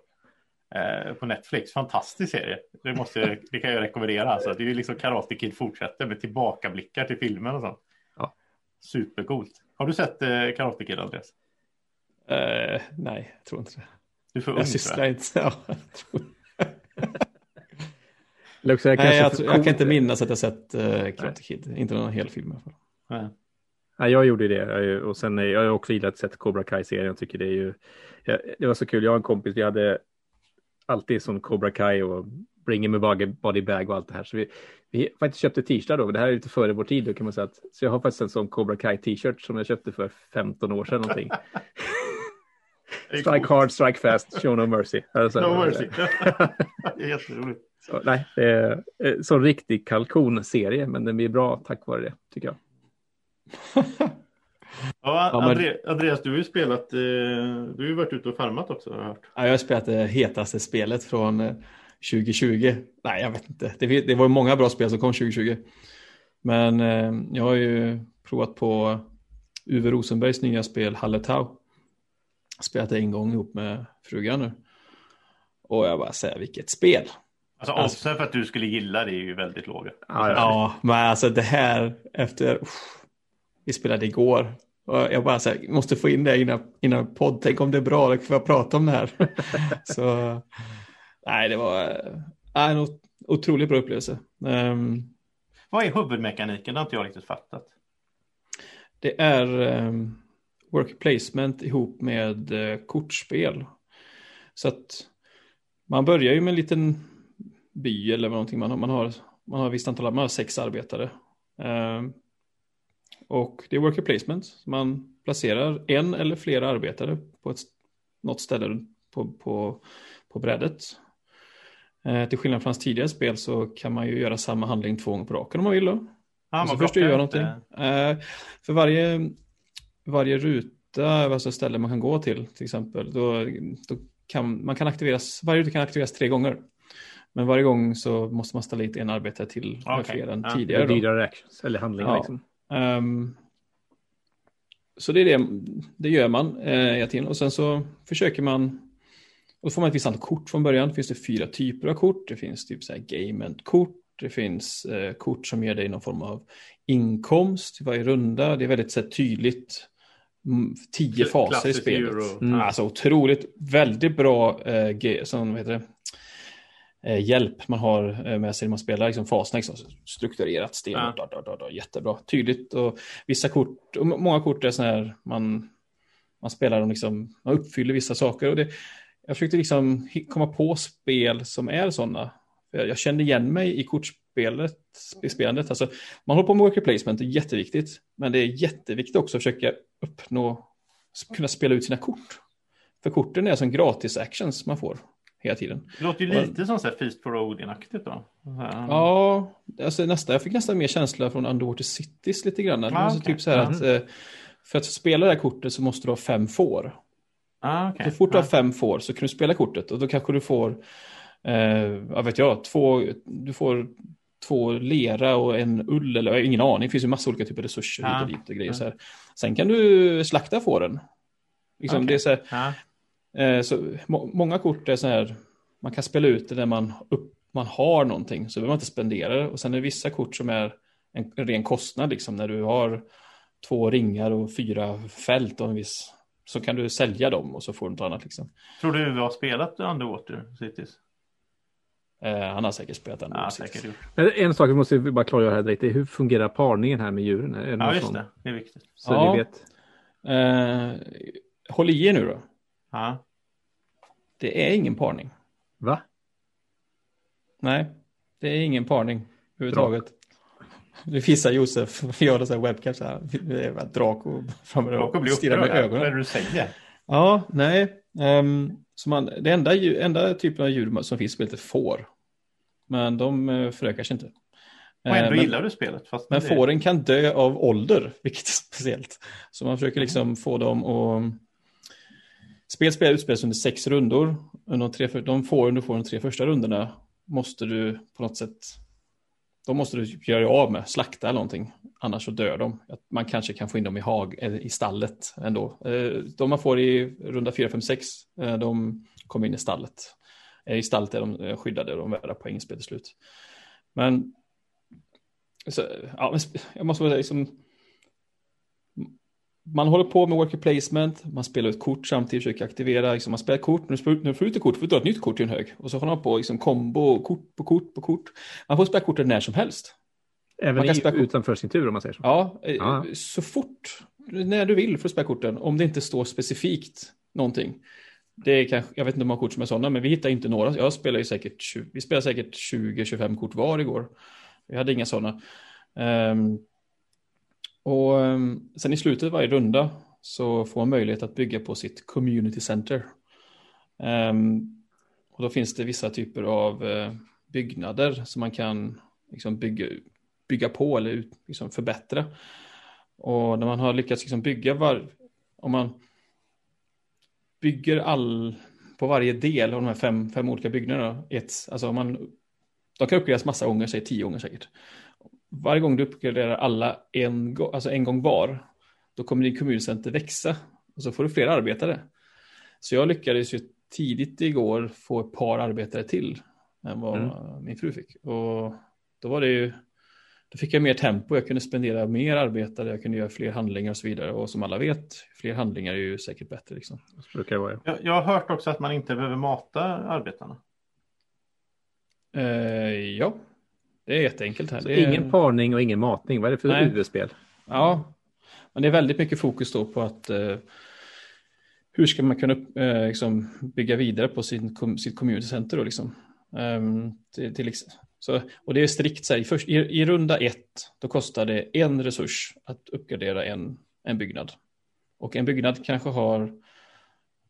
Speaker 2: Eh, på Netflix. Fantastisk serie. Det, måste, det kan jag rekommendera. Alltså. Det är ju liksom Karate Kid fortsätter med tillbakablickar till filmen och sånt. Ja. Supercoolt. Har du sett eh, Karate Kid, Andreas?
Speaker 1: Uh, nej, jag tror inte det.
Speaker 2: Du får
Speaker 1: Jag sysslar inte. Ja,
Speaker 3: jag,
Speaker 1: tror... nej, jag, tror, jag, kan inte minnas att jag sett uh, Karate Kid. Inte någon hel film i alla fall.
Speaker 3: Nej. Nej, jag gjorde det och sen jag har också gillat sett Cobra Kai-serien. Jag tycker det är ju, det var så kul. Jag och en kompis, vi hade alltid som Cobra Kai och Bring Me Body, body Bag och allt det här. Så vi, vi faktiskt köpte t-shirt då, det här är lite före vår tid då kan man säga. Att, så jag har faktiskt en sån Cobra Kai t-shirt som jag köpte för 15 år sedan någonting. strike hard, strike fast, show no mercy.
Speaker 2: Alltså, no mercy. det är jätteroligt.
Speaker 3: Så, nej, det är en sån riktig kalkonserie, men den blir bra tack vare det, tycker jag.
Speaker 2: Ja, Andre, Andreas, du har ju spelat, eh, du har ju varit ute och farmat också. Har jag, hört.
Speaker 1: Ja, jag har spelat det hetaste spelet från 2020. Eh, Nej, jag vet inte. Det, det var många bra spel som kom 2020. Men eh, jag har ju provat på Uwe Rosenbergs nya spel Halletau. Spelat det en gång ihop med frugan nu. Och jag bara säger vilket spel.
Speaker 2: Alltså oddsen för att du skulle gilla det är ju väldigt låga.
Speaker 1: Ja, ja, men alltså det här efter, uff, vi spelade igår jag bara så här, måste få in det innan, innan podd. Tänk om det är bra, då får jag prata om det här. så nej, det var äh, en otroligt bra upplevelse. Um,
Speaker 2: Vad är huvudmekaniken? Det har inte jag riktigt fattat.
Speaker 1: Det är um, work placement ihop med uh, kortspel. Så att man börjar ju med en liten by eller någonting. Man har, man har, man har visst antal, man har sex arbetare. Um, och det är worker placement. Man placerar en eller flera arbetare på ett, något ställe på, på, på brädet. Eh, till skillnad från hans tidigare spel så kan man ju göra samma handling två gånger på raken om man vill då. Ja, så först du gör någonting. Eh, för varje, varje ruta, alltså ställe man kan gå till till exempel, då, då kan man kan aktiveras, varje ruta kan aktiveras tre gånger. Men varje gång så måste man ställa hit en arbetare till okay. fler än ja. tidigare.
Speaker 3: Dyrare actions eller handlingar. Ja. Liksom.
Speaker 1: Um, så det är det, det gör man eh, och sen så försöker man och då får man ett visst antal kort från början. Det finns det fyra typer av kort. Det finns typ så här game-kort. Det finns eh, kort som ger dig någon form av inkomst i varje runda. Det är väldigt så här, tydligt. Mm, tio faser i spelet. Mm. Alltså otroligt, väldigt bra eh, som, vad heter det? Eh, hjälp man har eh, med sig när man spelar liksom faserna. Liksom, strukturerat, stenhårt, ja. jättebra, tydligt. Och vissa kort, och många kort är sådana här, man, man spelar dem liksom, man uppfyller vissa saker. Och det, jag försökte liksom komma på spel som är sådana. Jag kände igen mig i kortspelet, i spelandet. Alltså, man håller på med worker placement, det är jätteviktigt. Men det är jätteviktigt också att försöka uppnå, kunna spela ut sina kort. För korten är som gratis actions man får hela tiden.
Speaker 2: Det låter ju lite som så här Feast for Odin-aktigt då.
Speaker 1: Ja, alltså nästa, jag fick nästan mer känsla från Underwater Cities lite grann. Ah, alltså okay. typ så här att eh, för att spela det här kortet så måste du ha fem får.
Speaker 2: Ah, okay.
Speaker 1: Så fort du har fem får så kan du spela kortet och då kanske du får, eh, jag vet jag, två, du får två lera och en ull eller ingen aning. Det finns ju massa olika typer av resurser ja. hit och dit och grejer. Så här. Sen kan du slakta fåren. Liksom, okay. det är så, här, ja. Eh, så må, många kort är så här, man kan spela ut det när man, upp, man har någonting så behöver man inte spendera det. Och sen är det vissa kort som är en, en ren kostnad, liksom, när du har två ringar och fyra fält och en viss, så kan du sälja dem och så får du något annat. Liksom.
Speaker 2: Tror du vi har spelat Underwater Cities?
Speaker 1: Eh, han har säkert spelat den. Ja,
Speaker 2: säkert
Speaker 3: En sak vi måste bara klargöra här direkt. Hur fungerar parningen här med djuren? Är
Speaker 2: det ja, just sån? det. Det är viktigt.
Speaker 3: Så ja. vi vet.
Speaker 1: Eh, håll i er nu då.
Speaker 2: Ja.
Speaker 1: Det är ingen parning.
Speaker 3: Va?
Speaker 1: Nej, det är ingen parning överhuvudtaget. Du fissar Josef, gör det så här webcam så här. Draco framme
Speaker 2: och stirrar med ögonen. Vad du säger?
Speaker 1: Ja, nej. Um, så man, det enda, enda typen av djur som finns spelet är får. Men de uh, förökar sig inte.
Speaker 2: Och ändå uh, gillar du spelet. Fast
Speaker 1: men det... fåren kan dö av ålder, vilket är speciellt. Så man försöker liksom få dem att... Spel spelar utspelas under sex rundor. De, tre, de får under får de tre första rundorna måste du på något sätt De måste du göra dig av med, slakta eller någonting. Annars så dör de. Man kanske kan få in dem i, hag, i stallet ändå. Eh, de man får i runda 4, 5, 6, de kommer in i stallet. Eh, I stallet är de eh, skyddade och de värda poäng i slut. Men, så, ja, jag måste säga, liksom, man håller på med worker placement, man spelar ut kort samtidigt, försöker aktivera, liksom, man spelar kort, nu får du ut ett kort, får du dra ett nytt kort i en hög. Och så håller man på, liksom, kombo, kort på kort på kort. Man får spela korten när som helst.
Speaker 3: Även i, utanför sin tur om man säger så?
Speaker 1: Ja, ah. så fort, när du vill för att spela korten, om det inte står specifikt någonting. Det är kanske, jag vet inte hur många kort som är sådana, men vi hittar inte några. Jag spelar ju säkert, vi spelar säkert 20-25 kort var igår. Vi hade inga sådana. Um, och ehm, sen i slutet av varje runda så får man möjlighet att bygga på sitt community center. Ehm, och då finns det vissa typer av eh, byggnader som man kan liksom bygga, bygga på eller liksom förbättra. Och när man har lyckats liksom bygga var, om man bygger all, på varje del av de här fem, fem olika byggnaderna, ett, alltså om man, de kan uppgraderas massa gånger, säg tio gånger säkert varje gång du uppgraderar alla en, alltså en gång var, då kommer din kommuncenter växa och så får du fler arbetare. Så jag lyckades ju tidigt igår få ett par arbetare till än vad mm. min fru fick. Och då var det ju, då fick jag mer tempo, jag kunde spendera mer arbetare, jag kunde göra fler handlingar och så vidare. Och som alla vet, fler handlingar är ju säkert bättre. Liksom.
Speaker 3: brukar vara,
Speaker 2: ja. jag, jag har hört också att man inte behöver mata arbetarna.
Speaker 1: Uh, ja, det är jätteenkelt här.
Speaker 3: är... Ingen parning och ingen matning. Vad är det för UV-spel?
Speaker 1: Ja, men det är väldigt mycket fokus då på att eh, hur ska man kunna eh, liksom bygga vidare på sin, sitt community center då liksom. Um, till, till, så, och det är strikt så här, först, i, i, runda ett då kostar det en resurs att uppgradera en, en byggnad. Och en byggnad kanske har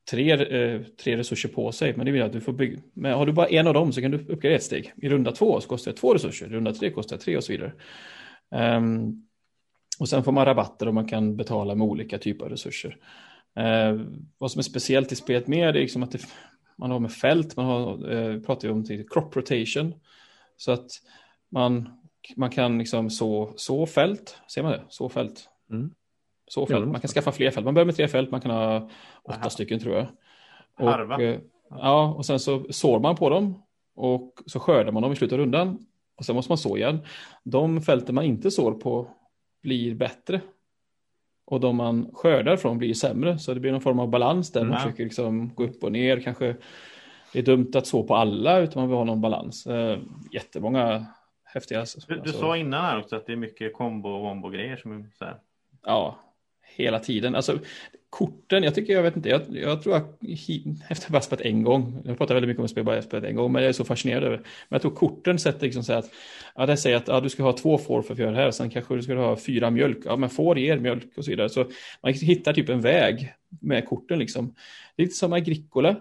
Speaker 1: tre, eh, tre resurser på sig. Men det vill att du får bygga. Men har du bara en av dem så kan du uppgradera ett steg. I runda två så kostar det två resurser. I runda tre kostar det tre och så vidare. Um, och sen får man rabatter och man kan betala med olika typer av resurser. Uh, vad som är speciellt i spelet mer är liksom att det, man har med fält, man har, uh, pratar ju om till crop rotation. Så att man, man kan liksom så, så fält, ser man det? Så fält. Mm. Så fält. Man kan skaffa fler fält. Man börjar med tre fält, man kan ha åtta Aha. stycken tror jag. Och, Harva. Eh, ja, och sen så sår man på dem och så skördar man dem i slutet av rundan. Och sen måste man så igen. De fälten man inte sår på blir bättre. Och de man skördar från blir sämre. Så det blir någon form av balans där mm. man försöker liksom gå upp och ner. Kanske det är dumt att så på alla utan man vill ha någon balans. Eh, jättemånga häftiga.
Speaker 2: Du, du alltså. sa innan här också att det är mycket kombo och wombo grejer som är så här.
Speaker 1: Ja, hela tiden. Alltså korten, jag tycker, jag vet inte, jag, jag tror att efter bara spelat en gång, jag pratar väldigt mycket om att spela bara spelat en gång, men jag är så fascinerad över Men jag tror korten sätter liksom så att, ja det säger att ja, du ska ha två får för att göra det här, sen kanske du ska ha fyra mjölk, ja men får ger mjölk och så vidare. Så man hittar typ en väg med korten liksom. Det är lite som Agricola,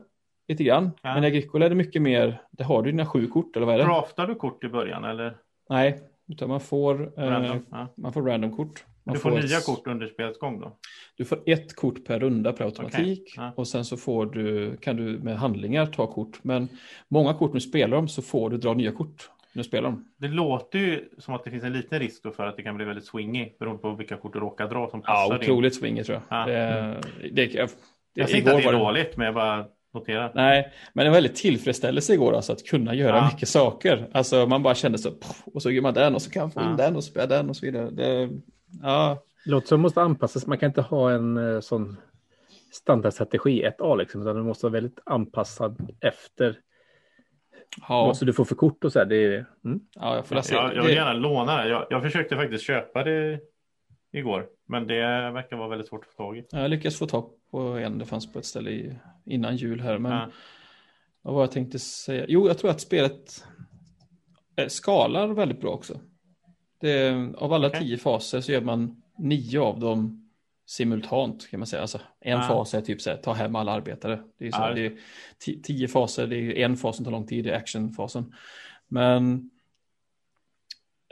Speaker 1: lite grann. Ja. Men Agricola är det mycket mer, det har du dina sju kort eller vad är det?
Speaker 2: Draftar du kort i början eller?
Speaker 1: Nej, utan man får, random, eh, ja. man får random kort. Man
Speaker 2: du får, får nya ett, kort under spelets gång då?
Speaker 1: Du får ett kort per runda per automatik okay. ja. och sen så får du, kan du med handlingar ta kort. Men många kort när du spelar dem så får du dra nya kort när du spelar dem.
Speaker 2: Det låter ju som att det finns en liten risk för att det kan bli väldigt swingy beroende på vilka kort du råkar dra som passar.
Speaker 1: Ja, otroligt in. swingy tror jag. Ja. Det,
Speaker 2: mm. det, det, jag säger inte att det är dåligt, men jag bara noterar.
Speaker 1: Nej, men en väldigt tillfredsställelse igår alltså att kunna göra ja. mycket saker. Alltså man bara kände så, och så gör man den och så kan man få in den och spela den och så vidare. Det,
Speaker 3: ja. Låter som måste anpassas. Man kan inte ha en eh, sån standardstrategi 1A liksom, utan du måste vara väldigt anpassad efter Ja. Måste du få för kort och så här? Det är,
Speaker 2: mm. ja, jag, får jag, jag, jag vill gärna låna det. Jag, jag försökte faktiskt köpa det igår, men det verkar vara väldigt svårt att få tag i.
Speaker 1: Jag lyckades få tag på en, det fanns på ett ställe i, innan jul här, men ja. vad var jag tänkte säga? Jo, jag tror att spelet eh, skalar väldigt bra också. Det, av alla okay. tio faser så gör man nio av dem simultant kan man säga. Alltså, en ja. fas är typ så här, ta hem alla arbetare. Det är, så, ja. det är tio faser, det är en fas som tar lång tid, det är actionfasen. Men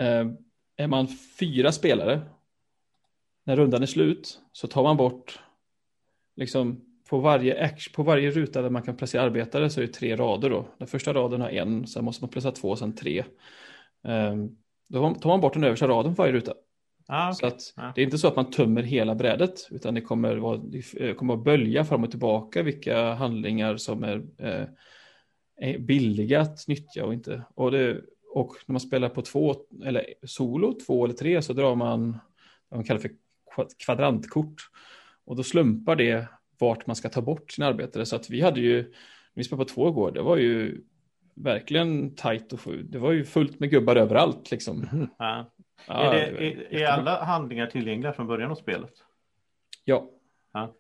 Speaker 1: eh, är man fyra spelare, när rundan är slut, så tar man bort, liksom på varje, action, på varje ruta där man kan placera arbetare så är det tre rader då. Den första raden har en, sen måste man placera två, sen tre. Eh, då tar man bort den översta raden på varje ruta. Ah, okay. Så att ah. det är inte så att man tömmer hela brädet utan det kommer, vara, det kommer att bölja fram och tillbaka vilka handlingar som är, eh, är billiga att nyttja och inte. Och, det, och när man spelar på två eller solo, två eller tre så drar man vad man kallar för kvadrantkort och då slumpar det vart man ska ta bort sina arbetare så att vi hade ju, när vi spelade på två igår, det var ju verkligen tajt och det var ju fullt med gubbar överallt liksom. Mm.
Speaker 2: Ja. Ja, är, det, är, är, alla handlingar tillgängliga från början av spelet?
Speaker 1: Ja.
Speaker 2: ja.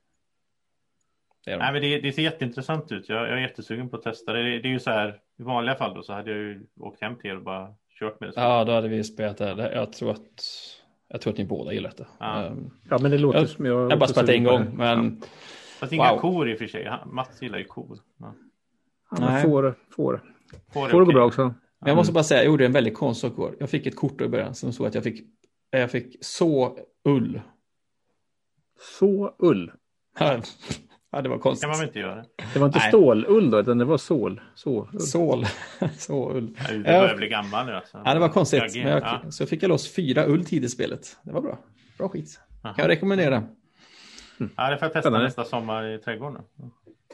Speaker 2: Det, är de. Nej, men det, det, ser jätteintressant ut. Jag, jag är jättesugen på att testa det. Det, är ju så här, i vanliga fall då så hade jag ju åkt hem till er och bara kört med det.
Speaker 1: Ja, då hade vi spelat det. Jag tror att, jag tror att ni båda gillat det.
Speaker 3: Ja, um, ja men det låter
Speaker 1: jag,
Speaker 3: som
Speaker 1: jag... Jag har bara spelat en gång, men... Ja.
Speaker 2: Fast inga wow. kor i och för sig. Mats gillar ju kor. Ja.
Speaker 3: Ja, får, får. Får, får okay. gå bra också.
Speaker 1: Men jag måste bara säga, jag gjorde en väldigt konstig sak igår. Jag fick ett kort i början som stod att jag fick, jag fick så ull.
Speaker 3: Så ull?
Speaker 1: Ja, det var konstigt.
Speaker 2: kan man väl inte göra.
Speaker 3: Det var inte Nej. stålull då, utan det var sål. Så,
Speaker 1: ull. Sål.
Speaker 2: Ja, du börjar bli gammal nu alltså.
Speaker 1: Ja, det var konstigt. Men jag, ja. Så fick jag loss fyra ull tidigt i spelet. Det var bra. Bra skit. Aha. Kan jag rekommendera.
Speaker 2: Mm. Ja, det får jag testa Spännande. nästa sommar i trädgården.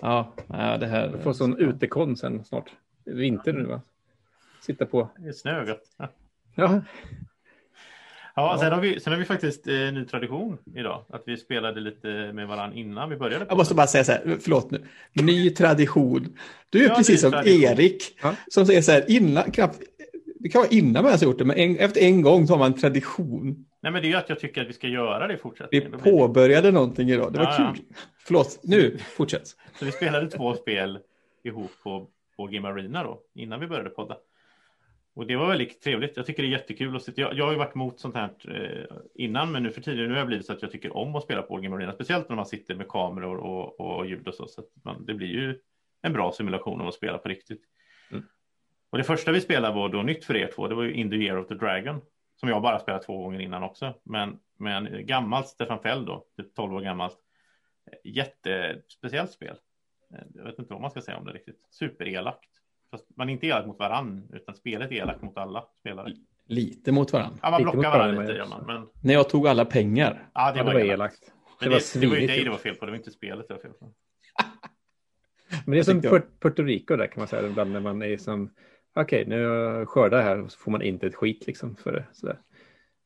Speaker 1: Ja, ja det här.
Speaker 3: Du får sån utekon sen snart. Vinter nu va? sitta på.
Speaker 2: Det är snögött.
Speaker 3: Ja.
Speaker 2: ja. Ja, sen har vi, sen har vi faktiskt eh, ny tradition idag. Att vi spelade lite med varandra innan vi började.
Speaker 1: Jag måste bara säga så här, förlåt nu. Ny tradition. Du är ja, precis som tradition. Erik. Ja. Som säger så här, innan, knappt, det kan vara innan man har gjort det, men en, efter en gång så har man tradition.
Speaker 2: Nej, men det är ju att jag tycker att vi ska göra det i fortsättningen.
Speaker 1: Vi påbörjade någonting idag, det var ja, kul. Förlåt, nu, fortsätt.
Speaker 2: Så vi spelade två spel ihop på, på Game Arena då, innan vi började podda. Och det var väldigt trevligt. Jag tycker det är jättekul att sitta. Jag, jag har ju varit emot sånt här eh, innan, men nu för tiden nu har jag blivit så att jag tycker om att spela på Game Arena, speciellt när man sitter med kameror och, och ljud och så. så man, det blir ju en bra simulation av att spela på riktigt. Mm. Och det första vi spelade var då nytt för er två. Det var ju In the Year of the Dragon som jag bara spelat två gånger innan också. Men, men gammalt Stefan Feld då, 12 typ år gammalt. Jättespeciellt spel. Jag vet inte vad man ska säga om det riktigt. Superelakt. Fast man är inte elak mot varann, utan spelet är elakt mot alla spelare.
Speaker 1: Lite mot varann.
Speaker 2: Ja, man blockar varandra lite gör man. Men...
Speaker 1: När jag tog alla pengar.
Speaker 2: Ja, det, ja, var, det var elakt. elakt. Men det,
Speaker 3: det,
Speaker 2: var, det var ju dig det var fel på, det var inte spelet det var fel på.
Speaker 3: Men det är som Puerto Rico där kan man säga, ibland när man är som, okej, okay, nu skördar jag här och så får man inte ett skit liksom för det. Sådär.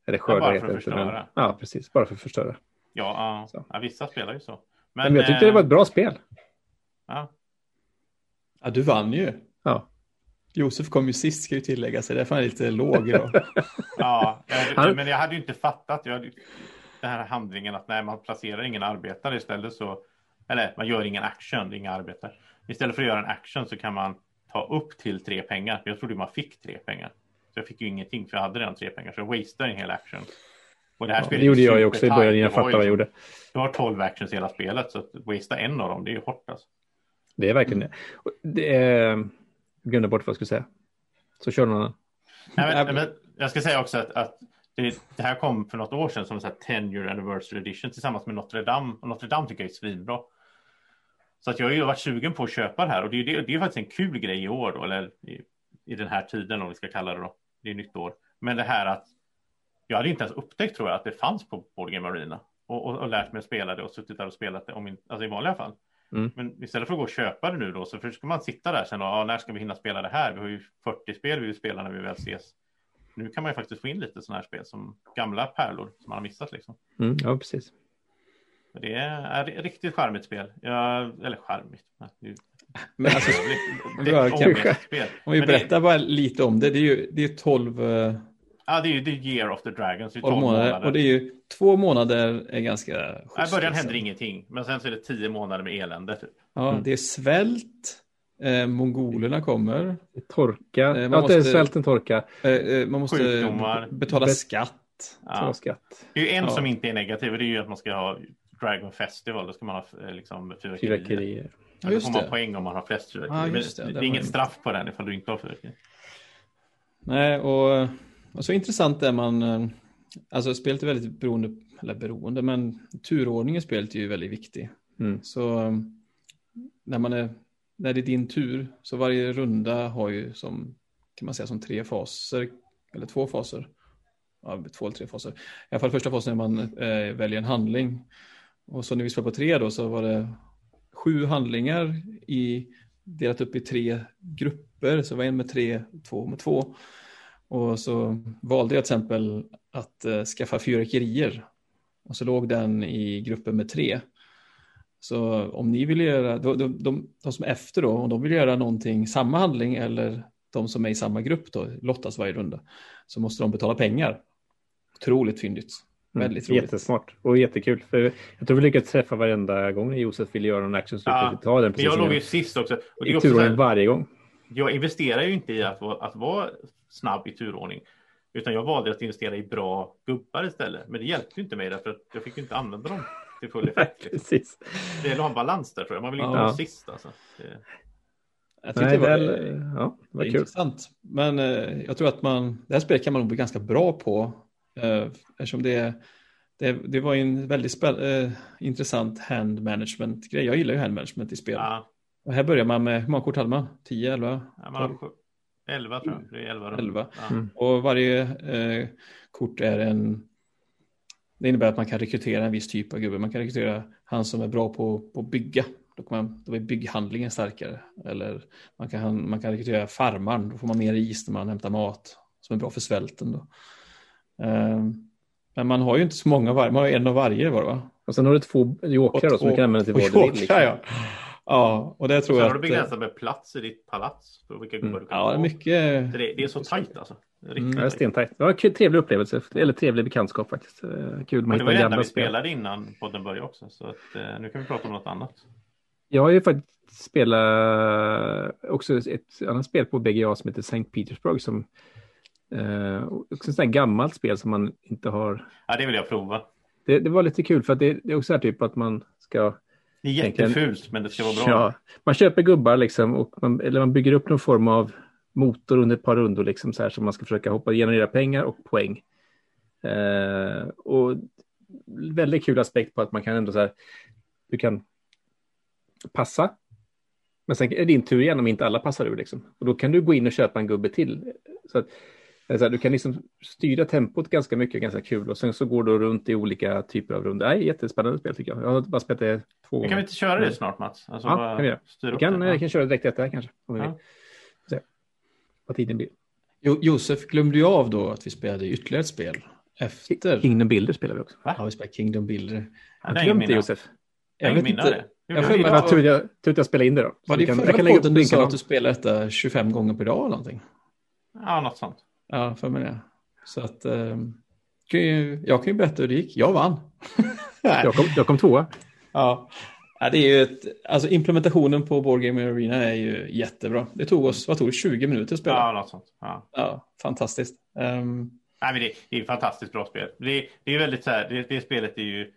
Speaker 3: Eller skörda
Speaker 2: ja, bara för att förstöra. Men,
Speaker 3: ja, precis, bara för att förstöra.
Speaker 2: Ja, ja, ja vissa spelar ju så.
Speaker 3: Men, men jag tyckte äh... det var ett bra spel.
Speaker 2: Ja.
Speaker 1: Ja, du vann ju.
Speaker 3: Ja.
Speaker 1: Josef kom ju sist ska ju tillägga sig, därför är han lite låg idag.
Speaker 2: ja, jag, men jag hade ju inte fattat. Jag hade, den här handlingen att när man placerar ingen arbetare istället så, eller man gör ingen action, inga arbetare. Istället för att göra en action så kan man ta upp till tre pengar. Jag trodde man fick tre pengar. Så jag fick ju ingenting för jag hade redan tre pengar så jag wasteade en hel action.
Speaker 3: Och det här ja, det gjorde jag ju också i början innan jag fattade vad jag gjorde.
Speaker 2: Du har 12 actions i hela spelet så att wastea en av dem det är ju hårt alltså.
Speaker 3: Det är verkligen det. det är... Jag glömde bort vad jag skulle säga. Så kör någon annan.
Speaker 2: Nej, men, men, jag ska säga också att, att det, det, här kom för något år sedan som en 10 year anniversary edition tillsammans med Notre Dame. Och Notre Dame tycker jag är svinbra. Så att jag har ju varit sugen på att köpa det här och det är, det, det är faktiskt en kul grej i år då, eller i, i den här tiden om vi ska kalla det då. Det är nytt år. Men det här att jag hade inte ens upptäckt tror jag att det fanns på Board Game Arena och, och, och lärt mig att spela det och suttit där och spelat det om in, alltså i vanliga fall. Mm. Men istället för att gå och köpa det nu då så ska man sitta där sen och ja, när ska vi hinna spela det här? Vi har ju 40 spel vi vill spela när vi väl ses. Nu kan man ju faktiskt få in lite sådana här spel som gamla pärlor som man har missat liksom.
Speaker 3: Mm, ja, precis.
Speaker 2: Det är ett riktigt charmigt spel. Ja, eller charmigt.
Speaker 1: Men alltså, det, det, om vi berättar bara lite om det. Det är ju det är 12
Speaker 2: Ja, det är ju The Year of the Dragons.
Speaker 1: Det månader. månader. Och det är ju två månader är ganska
Speaker 2: schysst. I början händer ingenting, men sen så är det tio månader med elände. Typ.
Speaker 1: Ja, mm. det är svält. Eh, mongolerna kommer.
Speaker 3: Torka. Eh, man ja, det är svälten torka.
Speaker 1: Eh, eh, man måste Sjukdomar. betala skatt.
Speaker 3: Ja. skatt.
Speaker 2: Det är ju en ja. som inte är negativ och det är ju att man ska ha Dragon Festival. Då ska man ha eh, liksom,
Speaker 3: fyrverkerier. fyrverkerier.
Speaker 2: Ja, just då får man poäng om man har flest fyrverkerier. Ja, det, det, är inget straff på den ifall du inte har fyrverkerier.
Speaker 1: Nej, och och så intressant är man, eh, alltså spelet är väldigt beroende, eller beroende, men turordningen i spelet är ju väldigt viktig. Mm. Så eh, när man är, när det är din tur, så varje runda har ju som, kan man säga som tre faser, eller två faser. Ja, två eller tre faser. I alla fall första fasen är man äh, väljer en handling. Och så när vi spelade på tre då så var det sju handlingar i, delat upp i tre grupper. Så det var en med tre, två med två. Och så valde jag till exempel att uh, skaffa fyrverkerier. Och så låg den i gruppen med tre. Så om ni vill göra, de, de, de, de, som är efter då, om de vill göra någonting, samma handling eller de som är i samma grupp då, lottas varje runda, så måste de betala pengar. Otroligt fyndigt. Mm, Väldigt roligt.
Speaker 3: Jättesmart och jättekul. För jag tror vi lyckats träffa varenda gång när Josef ville göra någon action. Så ja, ta den
Speaker 2: jag låg ju sist också.
Speaker 3: Och det är också här, varje gång.
Speaker 2: Jag investerar ju inte i att, att vara snabb i turordning. Utan jag valde att investera i bra gubbar istället. Men det hjälpte inte mig därför att jag fick inte använda dem till full effekt. Liksom. Precis. Det gäller att ha en balans där tror jag. Man vill inte ja. vara sist alltså. Det...
Speaker 1: Jag tyckte Nej, det var, väl, ja, det var kul. intressant. Men eh, jag tror att man, det här spelet kan man nog bli ganska bra på. Eh, eftersom det, det, det var en väldigt spel, eh, intressant hand management grej. Jag gillar ju hand management i spel. Ja. Och här börjar man med, hur många kort hade man? 10, 11?
Speaker 2: Ja, man 11 tror jag. Det är 11.
Speaker 1: 11. Mm. Och varje eh, kort är en... Det innebär att man kan rekrytera en viss typ av gubbe. Man kan rekrytera han som är bra på, på att bygga. Då, kan man, då är bygghandlingen starkare. Eller man kan, man kan rekrytera farmaren. Då får man mer is när man hämtar mat. Som är bra för svälten. Då. Eh, men man har ju inte så många varje. Man har en av varje var va?
Speaker 3: Och sen har du två jokrar som du kan använda till vad du vill. Liksom. Ja.
Speaker 1: Ja, och det tror jag.
Speaker 2: Har du begränsat med plats i ditt palats? För vilka
Speaker 1: gubbar mm. du kan ja, det är mycket.
Speaker 2: Det, det är så tajt alltså.
Speaker 3: Mm. Det är stentajt. Det var en trevlig upplevelse, eller trevlig bekantskap faktiskt. Eh, kul.
Speaker 2: Men det var det enda vi spelade innan podden började också, så att, eh, nu kan vi prata om något annat.
Speaker 3: Jag har ju faktiskt spelat också ett annat spel på BGA som heter St. Petersburg som eh, också ett sånt gammalt spel som man inte har.
Speaker 2: Ja, det vill jag prova.
Speaker 3: Det, det var lite kul för att det, det är också här typ att man ska
Speaker 2: det är jättefult, men det ska vara bra. Ja,
Speaker 3: man köper gubbar liksom, och man, eller man bygger upp någon form av motor under ett par rundor liksom, så här, som man ska försöka hoppa generera pengar och poäng. Eh, och väldigt kul aspekt på att man kan ändå så här, du kan passa. Men sen är det din tur igen om inte alla passar ur liksom. Och då kan du gå in och köpa en gubbe till. Så att här, du kan liksom styra tempot ganska mycket, ganska kul. Och sen så går du runt i olika typer av runder. Nej, jättespännande spel tycker jag. Jag har bara spelat det två gånger.
Speaker 2: Kan vi inte köra det snart Mats?
Speaker 3: Alltså, ja, kan vi göra. Vi kan, det, kan köra direkt efter här kanske. Om vi ja. vill. Se vad tiden blir.
Speaker 1: Jo, Josef, glömde du av då att vi spelade ytterligare ett spel? Efter?
Speaker 3: Kingdom Builder spelar vi också.
Speaker 1: Va? Ja, vi spelar Kingdom Builder.
Speaker 3: Ja, jag glömde det, Josef.
Speaker 2: Jag, jag vet inte. Det.
Speaker 3: Jag, jag, jag, jag, tror jag, tror att jag spelade in det då.
Speaker 1: Var det kan, förra jag podden du sa att du spelade detta 25 gånger per dag eller någonting?
Speaker 2: Ja, något sånt.
Speaker 1: Ja, för mig det. Så att, eh, ju, jag kan ju berätta hur det gick. Jag vann.
Speaker 3: jag, kom, jag kom tvåa.
Speaker 1: Ja. ja, det är ju ett, alltså implementationen på Board Game Arena är ju jättebra. Det tog oss, vad tog det, 20 minuter att spela?
Speaker 2: Ja, något sånt. Ja,
Speaker 1: ja fantastiskt. Um...
Speaker 2: Nej, men det, det är ett fantastiskt bra spel. Det, det är väldigt så här, det, det spelet är ju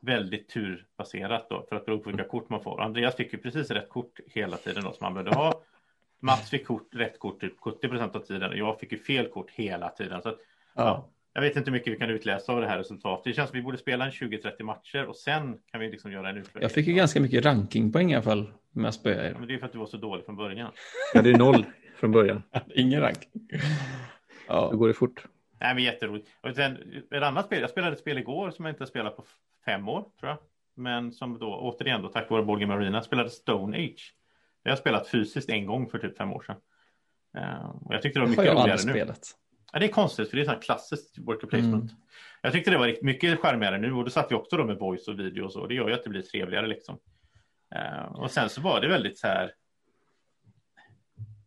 Speaker 2: väldigt turbaserat då för att bero på vilka kort man får. Andreas fick ju precis rätt kort hela tiden då som han behövde ha. Mats fick kort, rätt kort typ 70 procent av tiden och jag fick ju fel kort hela tiden. Så att, ja. ja. jag vet inte hur mycket vi kan utläsa av det här resultatet. Det känns som vi borde spela en 20-30 matcher och sen kan vi liksom göra en utvärdering.
Speaker 1: Jag fick ju ganska mycket rankingpoäng i alla fall med att spöa
Speaker 2: ja, Men det är för att du var så dålig från början.
Speaker 3: Ja, det är noll från början.
Speaker 1: Ingen ranking.
Speaker 3: Ja. Då går det fort.
Speaker 2: Nej, men jätteroligt. Och sen, ett annat spel, jag spelade ett spel igår som jag inte spelat på fem år tror jag. Men som då återigen då tack vare Board Marina spelade Stone Age. Jag har spelat fysiskt en gång för typ fem år sedan. Uh, och jag tyckte det var mycket roligare nu. Spelat. Ja, det är konstigt för det är så klassiskt worker placement. Mm. Jag tyckte det var mycket skärmigare nu och då satt vi också då med voice och video och så. Det gör ju att det blir trevligare liksom. Uh, och sen så var det väldigt så här.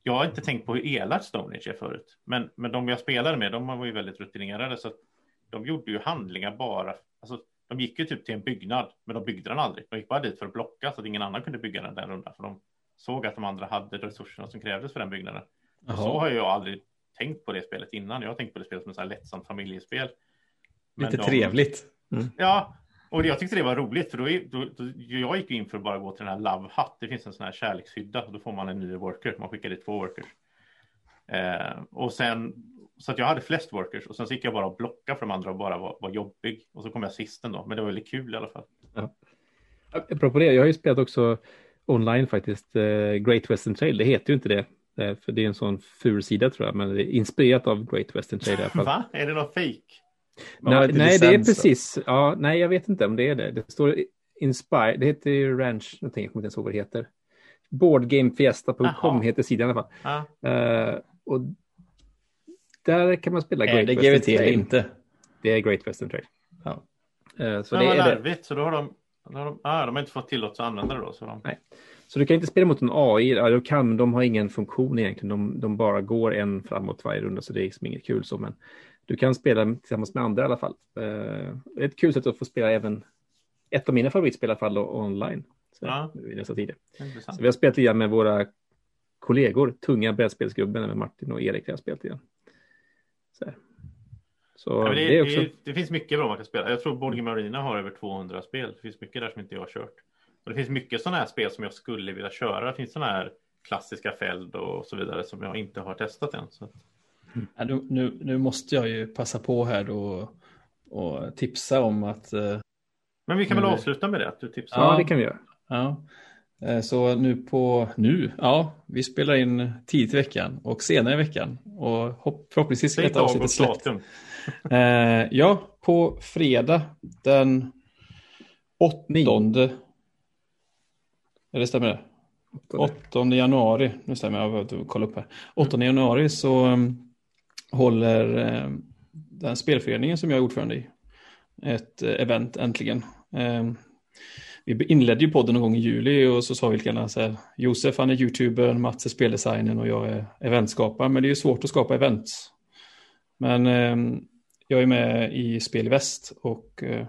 Speaker 2: Jag har inte tänkt på hur elakt Stone Age är förut, men, men de jag spelade med, de var ju väldigt rutinerade så att de gjorde ju handlingar bara. Alltså, de gick ju typ till en byggnad, men de byggde den aldrig. De gick bara dit för att blocka så att ingen annan kunde bygga den där rundan, för de såg att de andra hade resurserna som krävdes för den byggnaden. så har jag aldrig tänkt på det spelet innan. Jag har tänkt på det spelet som ett så här lättsamt familjespel.
Speaker 1: Men Lite de... trevligt.
Speaker 2: Mm. Ja, och jag tyckte det var roligt för då, då, då, jag gick in för att bara gå till den här Love Hut. Det finns en sån här kärlekshydda och då får man en ny worker. Man skickar dit två workers. Eh, och sen så att jag hade flest workers och sen så gick jag bara och blocka för de andra och bara var, var jobbig. Och så kom jag sist ändå, men det var väldigt kul i alla fall. Ja.
Speaker 3: Apropå det, jag har ju spelat också online faktiskt, uh, Great Western Trail, det heter ju inte det. Uh, för det är en sån ful sida tror jag, men det är inspirerat av Great Western Trail i alla fall.
Speaker 2: Va? Är det något fake?
Speaker 3: Nej, nej det är precis, ja, nej jag vet inte om det är det. Det står Inspire, det heter ju Ranch, någonting, jag kommer inte ens ihåg vad det heter. Boardgamefiesta.com heter sidan i alla fall. Ah. Uh, och där kan man spela
Speaker 1: Great Western GVT Trail. inte.
Speaker 3: Det är Great Western Trail.
Speaker 2: Ja. Uh, så det är larvigt, så då har de, de, ah, de har inte fått tillåtelse att använda det då. Så, de...
Speaker 3: Nej. så du kan inte spela mot en AI, ja, de, kan, de har ingen funktion egentligen, de, de bara går en framåt varje runda så det är liksom inget kul så, men du kan spela tillsammans med andra i alla fall. Uh, ett kul sätt att få spela även ett av mina favoritspel i alla fall online. Så, ja. i dessa tider. Så vi har spelat igen med våra kollegor, tunga brädspelsgubben med Martin och Erik. har spelat igen. Så,
Speaker 2: så ja, det, det, också... det, det, finns mycket bra man kan spela. Jag tror Board Marina har över 200 spel. Det finns mycket där som inte jag har kört. Och det finns mycket sådana här spel som jag skulle vilja köra. Det finns sådana här klassiska fält och så vidare som jag inte har testat än. Så.
Speaker 1: Ja, nu, nu, nu, måste jag ju passa på här då och tipsa om att. Eh,
Speaker 2: Men vi kan väl avsluta med det? Att du tipsar.
Speaker 3: Ja, det kan vi göra.
Speaker 1: Ja. Eh, så nu på, nu, ja, vi spelar in tidigt i veckan och senare i veckan. Och hopp, förhoppningsvis ska detta avsnittet släppt. Eh, ja, på fredag den åttonde. Eller stämmer det? 8 januari, nu stämmer jag, jag kolla upp här. 8 januari så um, håller um, den spelföreningen som jag är ordförande i ett uh, event äntligen. Um, vi inledde ju podden någon gång i juli och så sa vi lite grann så här, Josef han är youtubern, Mats är speldesignen och jag är eventskapare. Men det är ju svårt att skapa events. Men eh, jag är med i Spel i Väst och eh,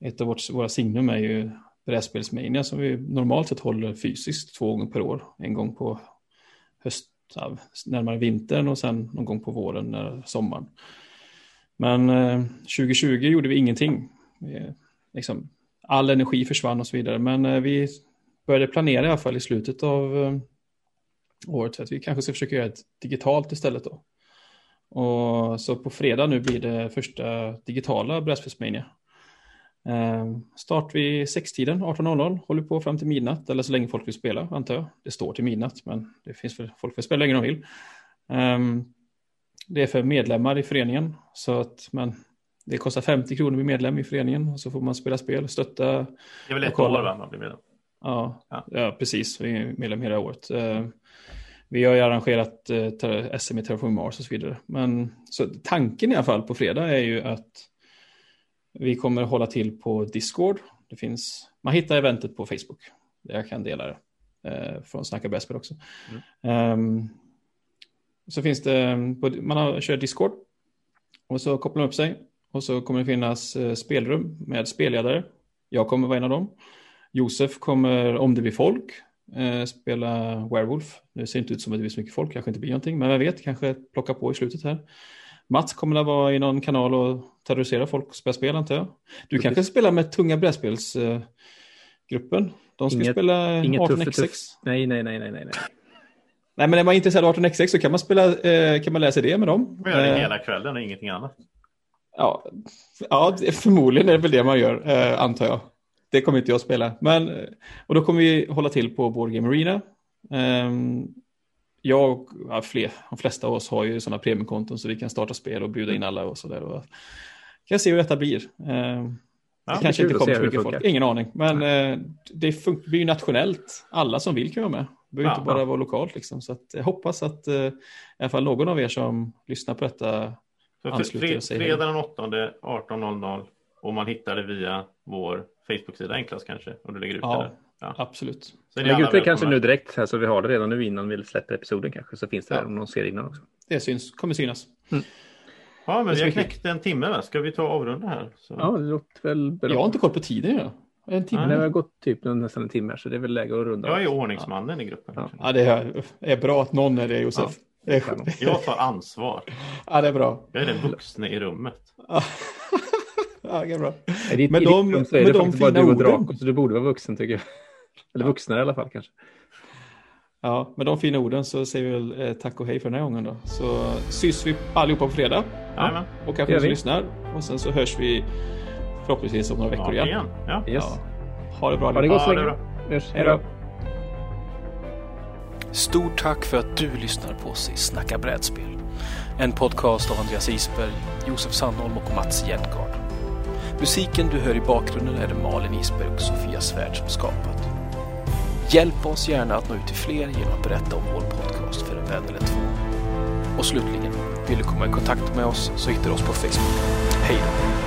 Speaker 1: ett av vårt, våra signum är ju brädspelsmania som vi normalt sett håller fysiskt två gånger per år. En gång på höst, närmare vintern och sen någon gång på våren, när sommaren. Men eh, 2020 gjorde vi ingenting. Vi, eh, liksom, all energi försvann och så vidare. Men eh, vi började planera i alla fall i slutet av eh, året för att vi kanske ska försöka göra ett digitalt istället då. Och så på fredag nu blir det första digitala Brädspelsmania. Eh, start vid sextiden 18.00, håller på fram till midnatt eller så länge folk vill spela antar jag. Det står till midnatt men det finns för folk vill spela länge de vill. Ehm, det är för medlemmar i föreningen så att man det kostar 50 kronor att bli medlem i föreningen och så får man spela spel, stötta. Det
Speaker 2: är väl ett år va, man blir medlem?
Speaker 1: Ja, ja. ja, precis. Vi är medlem hela året. Eh, vi har ju arrangerat eh, SM i Terraform Mars och så vidare. Men så tanken i alla fall på fredag är ju att vi kommer hålla till på Discord. Det finns, man hittar eventet på Facebook. Jag kan dela det eh, från Snacka Brädspel också. Mm. Um, så finns det, man har, kör Discord Och så kopplar man upp sig. Och så kommer det finnas eh, spelrum med spelledare. Jag kommer vara en av dem. Josef kommer, om det blir folk, eh, spela Werewolf. Det ser inte ut som att det blir så mycket folk, kanske inte blir någonting. Men vem vet, kanske plocka på i slutet här. Mats kommer att vara i någon kanal och terrorisera folk och spela spel antar jag. Du kanske spelar med tunga brädspelsgruppen. De ska
Speaker 3: Inget-
Speaker 1: spela
Speaker 3: Inget
Speaker 1: 18xx.
Speaker 3: tufft, tufft. Nej, nej, nej, nej, nej. nej.
Speaker 1: Men är man intresserad av 18xx så kan man, spela, eh, kan man läsa det med dem.
Speaker 2: Vi gör det
Speaker 1: Eh,
Speaker 2: hela kvällen och ingenting annat.
Speaker 1: Ja, ja förmodligen är det väl det man gör, eh, antar jag. Det kommer inte jag spela. Men, och då kommer vi hålla till på Board Game Arena. Ehm, jag, ja, fler, de flesta av oss har ju sådana premiumkonton så vi kan starta spel och bjuda in alla och sådär. Och kan se hur detta blir. Ehm,
Speaker 2: Ja,
Speaker 1: det kanske inte kommer så mycket folk. Ingen aning. Men eh, det fun- blir ju nationellt. Alla som vill kan vara med. Det behöver
Speaker 2: Ja,
Speaker 1: inte bara vara lokalt. Liksom. Så att jag hoppas att eh, i alla fall någon av er som lyssnar på detta ansluter och
Speaker 2: fredag den 8 18.00 och man hittar det via vår Facebook-sida enklast kanske. Om du lägger ut det
Speaker 1: Ja,
Speaker 2: där. Ja.
Speaker 1: absolut.
Speaker 2: Så
Speaker 3: Jag lägger ut det kanske nu direkt här så vi har det redan nu innan vi släpper episoden kanske. Så finns det
Speaker 1: Ja.
Speaker 3: där om någon ser innan också.
Speaker 1: Det syns, kommer synas.
Speaker 2: Ja, men
Speaker 1: Det
Speaker 2: vi har knäckt en timme. Va? Ska vi ta och avrunda här? Så.
Speaker 3: Ja, det låter väl bra.
Speaker 1: Jag har inte koll på tiden. Ja. En timme.
Speaker 3: Men det har gått typ nästan en timme så det är väl läge att runda.
Speaker 2: Jag är ordningsmannen i gruppen.
Speaker 3: Ja.
Speaker 1: Ja, det är, är bra att någon är det, Josef. Det är,
Speaker 3: Kanon.
Speaker 2: Jag tar ansvar.
Speaker 1: ja, det är bra.
Speaker 2: Jag är den vuxne i rummet.
Speaker 1: Ja, det är bra.
Speaker 3: I ditt, i
Speaker 1: de-
Speaker 3: ditt rum så är det
Speaker 1: de
Speaker 3: faktiskt bara
Speaker 1: fina
Speaker 3: du och
Speaker 1: orden.
Speaker 3: Draco så du borde vara vuxen tycker jag. Eller vuxnare i alla fall kanske.
Speaker 1: Ja, med de fina orden så säger vi väl eh, tack och hej för den här gången då. Så syns vi allihopa på fredag
Speaker 2: Jajamän.
Speaker 1: och kanske som
Speaker 3: vi.
Speaker 1: lyssnar. Och sen så hörs vi förhoppningsvis om några veckor
Speaker 2: Snart
Speaker 1: igen.
Speaker 2: igen. Ja.
Speaker 3: Yes.
Speaker 1: Ja. Ha det bra.
Speaker 3: Ha det gott
Speaker 2: Ja,
Speaker 3: så länge.
Speaker 1: Hej då.
Speaker 4: Stort tack för att du lyssnar på oss i Snacka brädspel. En podcast av Andreas Isberg, Josef Sandholm och Mats Hjeltgard. Musiken du hör i bakgrunden är det Malin Isberg och Sofia Svärd som skapat. Hjälp oss gärna att nå ut till fler genom att berätta om vår podcast för en vän eller två. Och slutligen, vill du komma i kontakt med oss så hittar du oss på Facebook. Hej då!